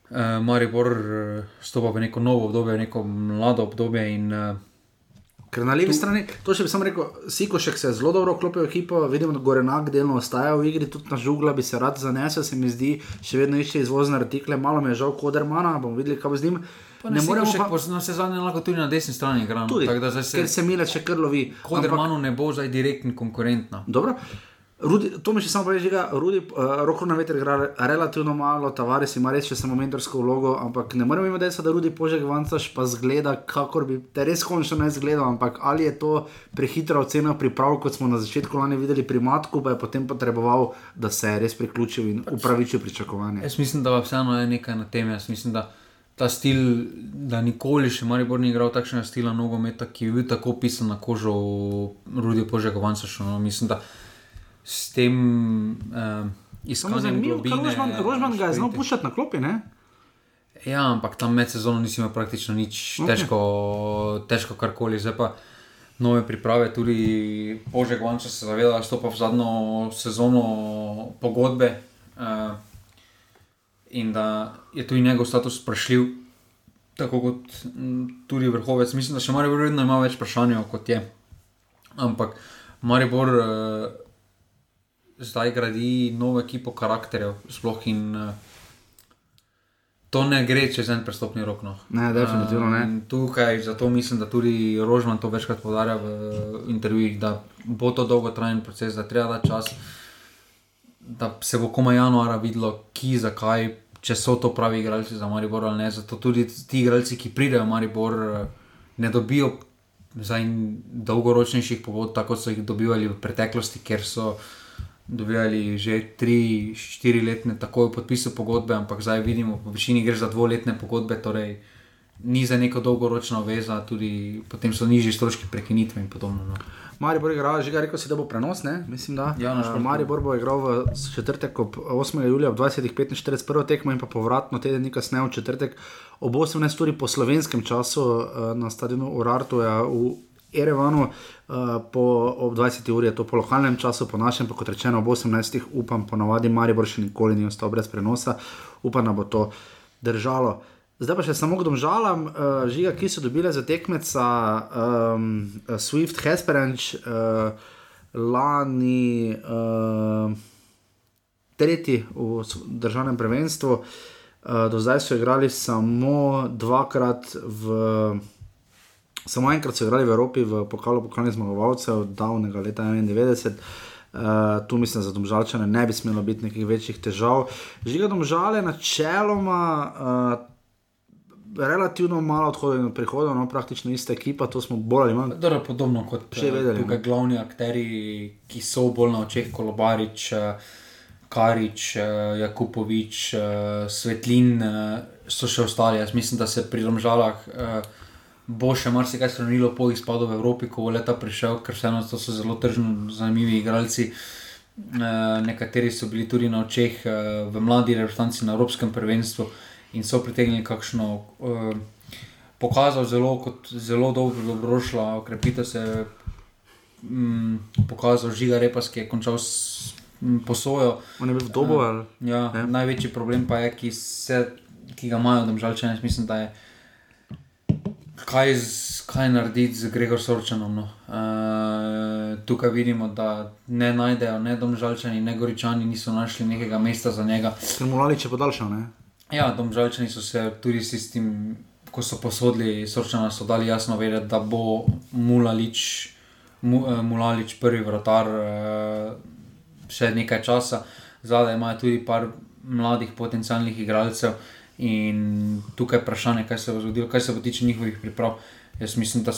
[SPEAKER 2] Uh, Maribor uh, stopa v neko novo obdobje, neko mlado obdobje in uh,
[SPEAKER 1] Ker na levi strani, to še bi sam rekel, Sikošek se je zelo dobro vklopil v ekipo, vidim, da Gorenak delno ostaja v igri, tudi na žugla bi se rad zanesel, se mi zdi, še vedno išče izvozne artikle, malo mi je žal Kodermana, bomo videli, kaj bo z njim.
[SPEAKER 2] ne moremo še pa... na sezoni lahko tudi na desni strani igrati.
[SPEAKER 1] Tudi,
[SPEAKER 2] Tako da zdaj se
[SPEAKER 1] ker se Mile še kar lovi.
[SPEAKER 2] Kodermanu ne bo zdaj direktni konkurent. no.
[SPEAKER 1] Dobro. Rudi, to mi še samo reče, da Rudi, uh, roko na veter igra relativno malo, Tavares ima res še samo mentorsko vlogo, ampak ne moremo imeti dejstva, da Rudi Požek Vancaš pa zgleda, kakor bi te res končno ne zgledal, ampak ali je to prehitra ocena priprav, kot smo na začetku lani videli pri Matku, pa je potem potreboval, da se je res priključil in upravičil pričakovanje.
[SPEAKER 2] Jaz mislim, da vseeno je nekaj na tem. Jaz mislim, da ta stil, da nikoli še Maribor ni igral takšnega stila nogometa, ki je bil tako pisan na kožo Rudi Požegovanca. No, mislim, da s tem uh, iskanjem globine.
[SPEAKER 1] Rožman, Rožman ga je znal puščati na klopi, ne?
[SPEAKER 2] Ja, ampak tam med sezono nisi imel praktično nič, okay. težko, težko karkoli. Zdaj pa nove priprave, tudi Požek Vanča se zaveda, da stopa v zadnjo sezono pogodbe uh, in da je tudi njegov status vprašljiv, tako kot tudi vrhovec. Mislim, da še Maribor vedno ima več vprašanj, kot je. Ampak Maribor uh, zdaj gradi novo ekipo karakterjev, sploh in uh, To ne gre čez en prestopni rok. No.
[SPEAKER 1] Ne, definitivno ne.
[SPEAKER 2] In Tukaj zato mislim, da tudi Rožman to večkrat povdarja v intervjujih, da bo to dolgotrajen proces, da treba dati čas, da se bo komaj januara videlo, ki, zakaj, če so to pravi igralci za Maribor ali ne. Zato tudi ti igralci, ki pridejo v Maribor, ne dobijo zdaj dolgoročnejših pogodb, tako kot so jih dobivali v preteklosti, ker so dobivali že 3-4 letne, tako je podpisal pogodbe, ampak zdaj vidimo, po večini gre za dvoletne pogodbe, torej ni za neko dolgoročno veza, tudi potem so nižji stroški prekinitve in podobno. No.
[SPEAKER 1] Maribor je igral, že ga rekel si, da bo prenos, ne? Mislim, da.
[SPEAKER 2] Ja, na
[SPEAKER 1] Eh,
[SPEAKER 2] športnem.
[SPEAKER 1] Maribor bo igral v četrtek ob 8. julija ob 20.45 prvo tekmo in pa povratno teden dni kasneje v četrtek ob 18. uri po slovenskem času eh, na stadionu Urartuja v Erevanu. Uh, po, ob 20. uri je to po lokalnem času, po našem, pa kot rečeno, ob 18. upam, ponavadi Maribor še nikoli ni ostal brez prenosa, upam, da bo to držalo. Zdaj pa še samo k domžalam, uh, žiga, ki so dobile za tekmeca um, Swift Hesperanč, uh, lani uh, tretji v državnem prvenstvu. Uh, do zdaj so igrali samo dvakrat v. Samo enkrat so igrali v Evropi, v pokalu pokalnih zmagovalcev, davnega leta 91. Uh, tu mislim, da za domžalčane ne bi smelo biti nekih večjih težav. Žiga domžale, načeloma, uh, relativno malo odhodov in prihodov, no, praktično ista ekipa, to smo bolj ali manj.
[SPEAKER 2] Dobro, podobno kot
[SPEAKER 1] Že
[SPEAKER 2] eh,
[SPEAKER 1] vedeli,
[SPEAKER 2] tukaj
[SPEAKER 1] no.
[SPEAKER 2] glavni akteri, ki so bolj na očeh, Kolobarič, eh, Karič, eh, Jakupovič, eh, Svetlin, eh, so še ostali. Jaz mislim, da se pri Romžalah eh, bo še marsikaj spremenilo po izpadu v Evropi, ko bo leta prišel, ker vseeno to so zelo tržno zanimivi igralci. Eh, nekateri so bili tudi na očeh eh, v mladi reprezentanci na Evropskem prvenstvu in so pritegnili kakšno eh, pokazal zelo, kot zelo dobro, dobrošla, okrepitev se je mm, pokazal, žiga repas, ki je končal s mm, posojo.
[SPEAKER 1] On je bil v dobu. ali?
[SPEAKER 2] Ja,
[SPEAKER 1] Ja.
[SPEAKER 2] največji problem pa je, ki, se, ki ga imajo, da žalčene, mislim, da je. Kaj, z, kaj narediti z Gregor Sorčanom? No? Uh, tukaj vidimo, da ne najdejo, ne domžalčani, ne goričani niso našli nekega mesta za njega.
[SPEAKER 1] Ker mu Lalič je podaljšal, ne?
[SPEAKER 2] Ja, domžalčani so se tudi s tistim, ko so posodili Sorčana, so dali jasno vedeti, da bo Mulalič, Mu, Mulalič prvi vratar eh, še nekaj časa. Zadaj imajo tudi par mladih potencialnih igralcev in tukaj je vprašanje, kaj se bo zgodilo, kaj se bo tiče njihovih priprav. Jaz mislim, da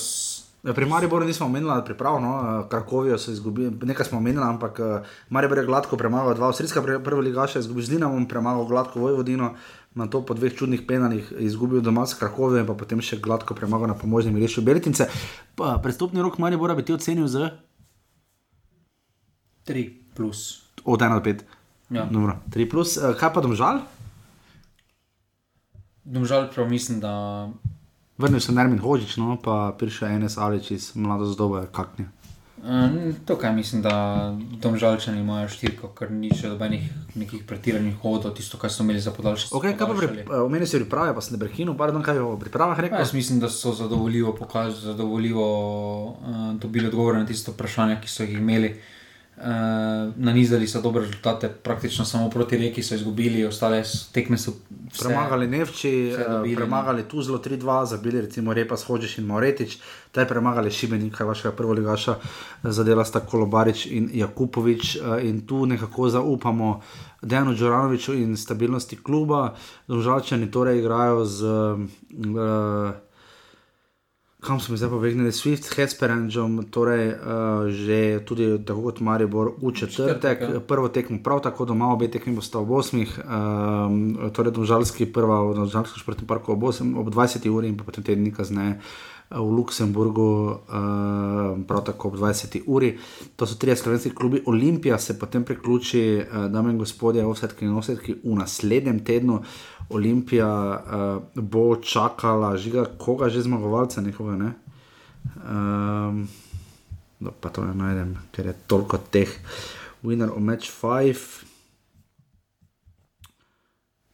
[SPEAKER 1] Ja, Pri Mariboru nismo omenili priprav, no, eh, Krakovijo so izgubili, nekaj smo omenili, ampak eh, Maribor je gladko premagal dva avstrijska prva ligaša, izgubil z Dinamom, premagal gladko Vojvodino, na to po dveh čudnih penalih izgubil doma s Krakovijo in pa potem še gladko premagal na pomožnem rešijo Belitince. Pa, Prestopni rok Maribora bi ti ocenil z
[SPEAKER 2] 3 plus.
[SPEAKER 1] od 1 do 5.
[SPEAKER 2] Ja.
[SPEAKER 1] Dobro, 3 plus, Eh, kaj pa domžal?
[SPEAKER 2] Domžal prav mislim, da
[SPEAKER 1] Vrnil se Nermin Hožič, no, pa prišel Enes Alič iz mlado zdobe, kakne.
[SPEAKER 2] Uh, tukaj mislim, da domžalčani imajo štirko, ker ni še dobenih nekih pretiranih hodov, tisto, kar so imeli za podaljšanje.
[SPEAKER 1] Okay, kaj pa pri, eh, omenil si priprave, pa sem ne prekinil, pardon, kaj je o pripravah rekel?
[SPEAKER 2] Jaz mislim, da so zadovoljivo pokazali, zadovoljivo uh, dobili odgovore na tisto vprašanje, ki so jih imeli. Uh, nanizali so dobre rezultate, praktično samo proti reki so izgubili, ostale tekme so vse-
[SPEAKER 1] Premagali Nevči, eh,
[SPEAKER 2] dobili, no.
[SPEAKER 1] premagali Tuzlo 3-2, zabili recimo Repas, Hočiš in Moretič, te premagali Šibenika, vašega prvoligaša, eh, zadela sta Kolobarič in Jakupovič eh, in tu nekako zaupamo Dejanu Džoranoviču in stabilnosti kluba. Domžalčani torej igrajo z uh, kam smo zdaj pobegnili, Swift, Hesperanžom, torej uh, že tudi tako kot Maribor v četrtek,
[SPEAKER 2] ja.
[SPEAKER 1] prvo tekmo prav tako doma, obe tekmi bosta ob 8, um, torej Domžalski prva v Domžalskem športnem parku ob, 8, ob 20 uri in pa potem teden kasneje v Luksemburgu, uh, prav tako ob 20 uri. To so trije slovenski klubi. Olimpija se potem priključi, uh, dame in gospodje, offsetki in offsetki v naslednjem tednu. Olimpija uh, bo čakala, žiga, koga že zmagovalca, nekoga ne. Um, no, pa to ne najdem, ker je toliko teh. Winner of match 5.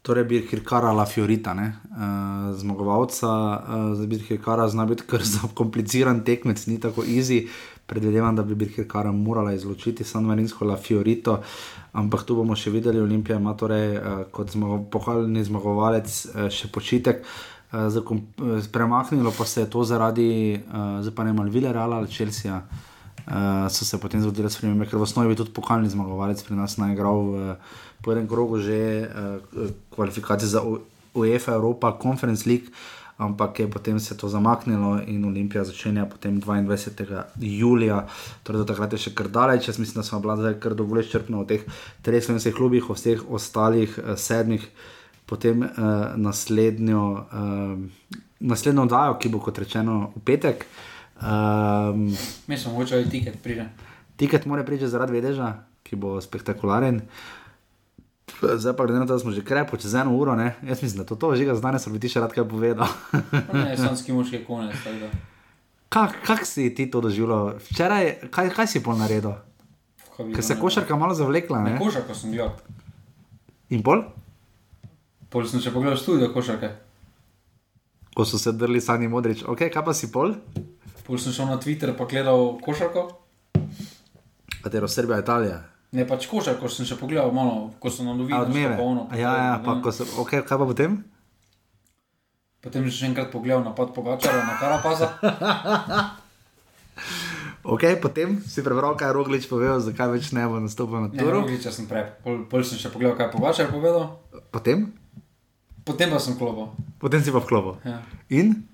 [SPEAKER 1] Torej, Birkirkara La Fiorita, ne? uh, zmagovalca uh, za Birkirkara zna biti kar [LAUGHS] zakompliciran tekmec, ni tako easy. Predvidevam, da bi Birkirkara morala izločiti San Marinsko La Fiorito, ampak tu bomo še videli, Olimpija ima torej uh, kot zmago, pohvaljeni zmagovalec uh, še počitek. Uh, zakom, uh, premaknilo pa se je to zaradi, uh, zdaj pa ne malo Villareala ali Chelsea. Uh, so se potem zgodile spremembe, ker v osnovi je tudi pokalni zmagovalec pri nas naigral v po enem krogu že uh, kvalifikacije za UEFA Europa Conference League, ampak je potem se to zamaknilo in Olimpija začenja potem 22. julija, torej do takrat je še kar daleč. Jaz mislim, da smo bila zdaj kar dovolj izčrpna v teh treh slovenskih klubih, o vseh ostalih uh, sedmih, potem uh, naslednjo, uh, naslednjo oddajo, ki bo kot rečeno v petek. Um,
[SPEAKER 2] Mislim, mogoče ali tiket pride.
[SPEAKER 1] Tiket mora priti zaradi vedeža, ki bo spektakularen. Zdaj pa glede na to, da smo že krepo čez eno uro, ne? jaz mislim, da to, to že danes bi ti še rad kaj povedal.
[SPEAKER 2] Ne, sanski moški je konec. tako da.
[SPEAKER 1] Kak, si ti to doživljal? Včeraj, kaj, kaj si pol naredil? Ker se košarka malo zavlekla,
[SPEAKER 2] Ne,
[SPEAKER 1] ne?
[SPEAKER 2] košarko sem gledal.
[SPEAKER 1] In pol,
[SPEAKER 2] Pol sem še pogledal studio košarke.
[SPEAKER 1] ko so se drli sani modrič, ok, kaj pa si pol?
[SPEAKER 2] Pol sem šel na Twitter pa gledal košarko.
[SPEAKER 1] Katero Srbija, Italija.
[SPEAKER 2] Ne, pač košarko sem še pogledal malo, ko so nam
[SPEAKER 1] A
[SPEAKER 2] novinarji
[SPEAKER 1] odmeve.
[SPEAKER 2] polno.
[SPEAKER 1] Ja, ja, pa ko so, ok, kaj pa potem?
[SPEAKER 2] Potem sem še enkrat pogledal napad Pogačara na Karapaza. [LAUGHS]
[SPEAKER 1] Ok, potem si prebral, kaj je Roglič povedal, zakaj več ne bo nastopil na turu.
[SPEAKER 2] Rogliča sem prej. Pol, pol sem še pogledal, kaj je Pogačar povedal.
[SPEAKER 1] Potem?
[SPEAKER 2] Potem pa sem klopil.
[SPEAKER 1] Potem si pa v klobu.
[SPEAKER 2] Ja.
[SPEAKER 1] In?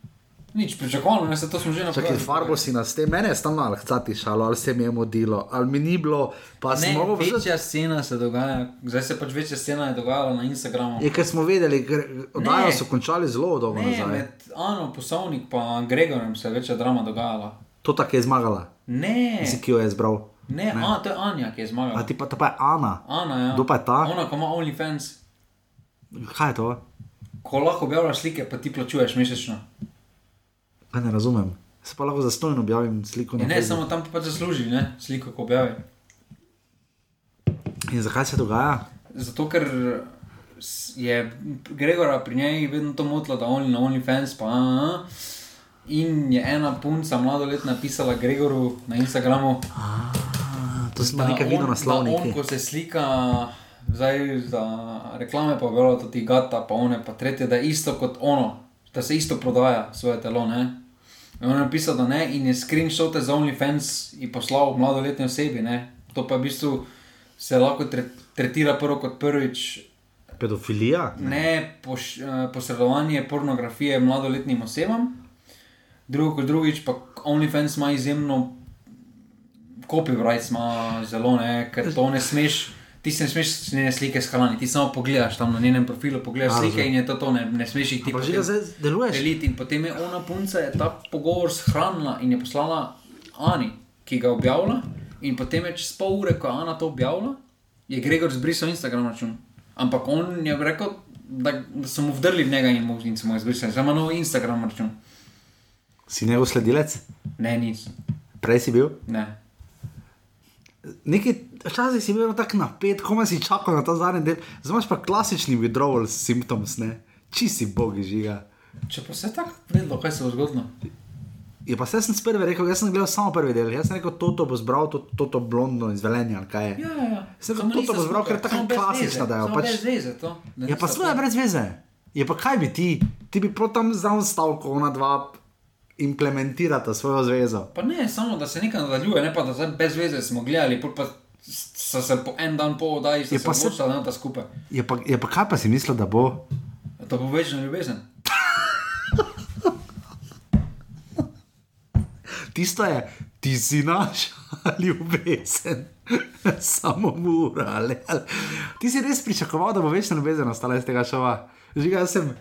[SPEAKER 2] Nič, pričakovano, ne, se to sem že
[SPEAKER 1] Čakaj,
[SPEAKER 2] napravil.
[SPEAKER 1] farbo si nas te, mene je stalno ali hcati šalo, ali se mi je modilo, ali mi ni bilo, pa
[SPEAKER 2] Ne,
[SPEAKER 1] smo mogli
[SPEAKER 2] večja scena se dogaja, zdaj se pač večja scena je dogajala na Instagramu.
[SPEAKER 1] Je, ker smo vedeli, oddajo
[SPEAKER 2] Ne.
[SPEAKER 1] so končali zelo dolgo
[SPEAKER 2] Ne,
[SPEAKER 1] nazaj.
[SPEAKER 2] med Ano, poslovnik pa Gregorjem se je večja drama dogajala.
[SPEAKER 1] To tako je zmagala,
[SPEAKER 2] Ne,
[SPEAKER 1] si ki jo je izbral.
[SPEAKER 2] ne, A, to je Anja, ki je
[SPEAKER 1] A
[SPEAKER 2] zmagala.
[SPEAKER 1] ti pa, pa je Ana.
[SPEAKER 2] Ana, ja.
[SPEAKER 1] Kdo pa je ta?
[SPEAKER 2] Ona, ko ima OnlyFans,
[SPEAKER 1] Kaj je to?
[SPEAKER 2] ko lahko objavljaš slike, pa ti plačuješ mesečno.
[SPEAKER 1] Kaj ne razumem. Se pa lahko zastojno objavim sliko
[SPEAKER 2] ne,
[SPEAKER 1] Facebooku.
[SPEAKER 2] samo tam pa pač zasluži, ne, sliko, ko objavi.
[SPEAKER 1] In zakaj se dogaja?
[SPEAKER 2] Zato, ker je Gregora pri njej vedno to motilo, da on na OnlyFans pa. a, a. In je ena punca mladoletna pisala Gregoru na Instagramu,
[SPEAKER 1] A, to
[SPEAKER 2] da
[SPEAKER 1] nekaj
[SPEAKER 2] on-
[SPEAKER 1] videl na
[SPEAKER 2] da
[SPEAKER 1] slovniku.
[SPEAKER 2] On, ko se slika, zdaj za reklame pa objavlja tudi gata, pa one pa tretje, da je isto kot ono, da se isto prodaja svoje telo. Ne? In on je napisal, da ne, in je screenshote za OnlyFans in poslal mladoletni osebi. Ne? To pa v bistvu se lahko tre, tretira prvo kot prvič
[SPEAKER 1] Pedofilija?
[SPEAKER 2] ne poš, eh, posredovanje pornografije mladoletnim osebam, drugo kot drugič pa OnlyFans ima izjemno copyrights, ima zelo ne, ker to ne smeš. Ti se ne smeš njene slike shraniti, ti samo pogledaš tam na njenem profilu, pogledaš
[SPEAKER 1] A,
[SPEAKER 2] slike in je to to, ne, ne smeš jih ti deliti. In potem je ona punca je ta pogovor shranila in je poslala Ani, ki ga objavlja. In potem je čez pol ure, ko je Ana to objavila, je Gregor zbrisal Instagram račun. Ampak on je rekel, da, da so mu vdrli v njega in, mu, in so mu izbrisali. Zdaj ima nov Instagram račun.
[SPEAKER 1] Si njegov sledilec?
[SPEAKER 2] Ne, nisem.
[SPEAKER 1] Prej si bil?
[SPEAKER 2] Ne.
[SPEAKER 1] Nekaj, včasih si bil tako napet, komaj si čakal na ta zadnji del, zdaj pa klasični withdrawal symptoms, ne? Čisi bogi žiga.
[SPEAKER 2] Če pa se tako vedelo, kaj se bo zgodilo.
[SPEAKER 1] Je pa se sem s prve rekel, jaz sem gledal samo prvi del, jaz sem rekel, toto bo zbral, to, toto blondno iz Velenja, ali kaj je.
[SPEAKER 2] Ja, ja, ja.
[SPEAKER 1] Sem rekel, to bo zbral, ker je tako
[SPEAKER 2] veze,
[SPEAKER 1] da je, pač-
[SPEAKER 2] Brez veze to. da
[SPEAKER 1] Je pa
[SPEAKER 2] to-
[SPEAKER 1] brez veze. Je pa kaj bi ti, ti bi prav tam zdaj stavko, ona dva implementirata svojo zvezo.
[SPEAKER 2] Pa ne, samo da se nekaj nadaljuje, ne pa da zdaj brez veze smo gledali, pa so se po en dan po oddaji, so
[SPEAKER 1] pa
[SPEAKER 2] se
[SPEAKER 1] se-
[SPEAKER 2] da ta skupaj.
[SPEAKER 1] Je pa, je pa kaj pa si mislil, da bo?
[SPEAKER 2] To bo večna ljubezen. [LAUGHS]
[SPEAKER 1] Tisto je, ti si naš [LAUGHS] ljubezen, [LAUGHS] samo mura. Ali, ali. Ti si res pričakoval, da bo večna ljubezen ostala iz tega šova. Žiga, jaz sem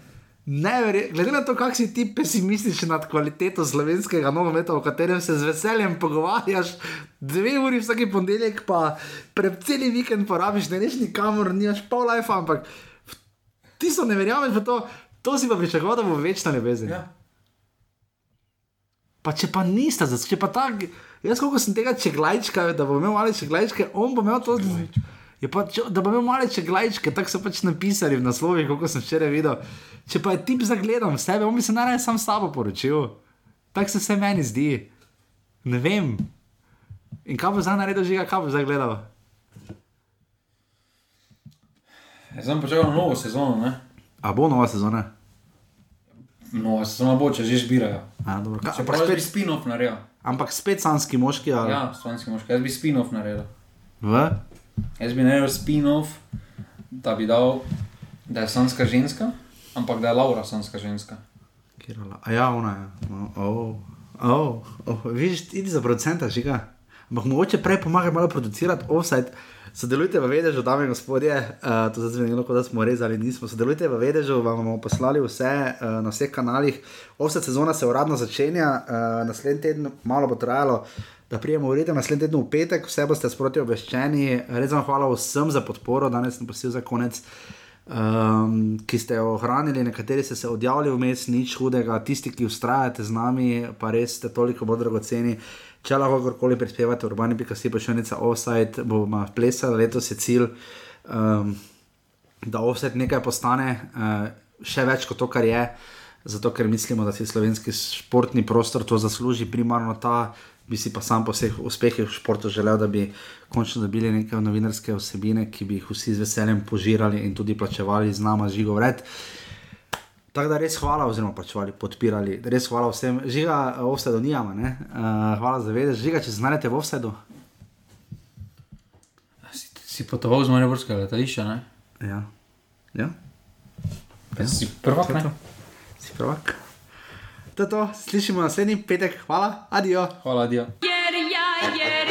[SPEAKER 1] neverjeten, glede na to, kako si ti pesimističen nad kvaliteto slovenskega nogometa, o katerem se z veseljem pogovarjaš, dve uri vsak ponedeljek, pa pred celi vikend porabiš, ne reš nikamor, nimaš pol life, ampak ti so ne verjameš v to, to si pa pričakoval, da bo večna ljubezen.
[SPEAKER 2] Ja.
[SPEAKER 1] Pa če pa nista, če pa tak, jaz koliko sem tega čeglajčka, da bo imel male čeglajčke, on bo imel to. Je pa, če, da bo imel male čeglajčke, tako so pač napisali v naslovih, kot sem včeraj videl. Če pa je tip zagledam sebe, on bi se najraje sam s sabo poročil. Tako se vse meni zdi. Ne vem. In kaj bo zdaj naredil, že kaj bo zdaj gledal?
[SPEAKER 2] Ja, Zdaj pa čakamo novo sezono, ne?
[SPEAKER 1] A bo nova sezona?
[SPEAKER 2] Nova sezona bo, če že zbirajo.
[SPEAKER 1] Ka,
[SPEAKER 2] Če
[SPEAKER 1] ampak,
[SPEAKER 2] prav bi
[SPEAKER 1] spet,
[SPEAKER 2] spin-off naredil.
[SPEAKER 1] ampak spet sanski moški. Ali?
[SPEAKER 2] Ja, slovenski moški, jaz bi spin-off naredil.
[SPEAKER 1] V?
[SPEAKER 2] Jaz bi naredil spin-off, da bi dal, da je sanska ženska, ampak da je Laura sanska ženska.
[SPEAKER 1] Kirala. A ja, ona je. No, oh, oh, oh. Vidiš, idi za producenta, žiga. Ampak mogoče prej pomagaj malo producirati offside. Sodelujte v Vedežu, dame in gospodje, uh, to zdaj zvenelo, kot da smo rezali, nismo. Sodelujte v Vedežu, vam bomo poslali vse uh, na vseh kanalih. Offside sezona se uradno začenja, uh, naslednji teden malo bo trajalo. Da prijemo v redu, naslednji teden v petek, vse boste sproti obveščeni. Res vam hvala vsem za podporo, danes sem posil za konec um, ki ste jo ohranili, nekateri ste se odjavili vmes, nič hudega, tisti, ki ustrajate z nami, pa res ste toliko bolj dragoceni. Če lahko kakorkoli prispevate, urbani pika si pa še nekaj offside, bomo plesali, letos je cilj, um, da offside nekaj postane, uh, še več kot to, kar je. Zato, ker mislimo, da si slovenski športni prostor to zasluži, primarno ta, bi si pa sam po vseh uspehih v športu želel, da bi končno dobili neke novinarske vsebine, ki bi jih vsi z veseljem požirali in tudi plačevali z nama žigo vred. Tako da res hvala, oziroma plačevali, podpirali, res hvala vsem. Žiga, offsetu nijama, ne? Uh, hvala za vedeti. Žiga, če se znajdete v offsetu.
[SPEAKER 2] Si, si potoval z Mariborskega letališča, ne?
[SPEAKER 1] Ja. ja.
[SPEAKER 2] Ja. Si prvak, ne?
[SPEAKER 1] Si prvak. To je to, slišimo naslednji petek, hvala, adijo.
[SPEAKER 2] Hvala, Dio.
[SPEAKER 3] Yeah, yeah, yeah.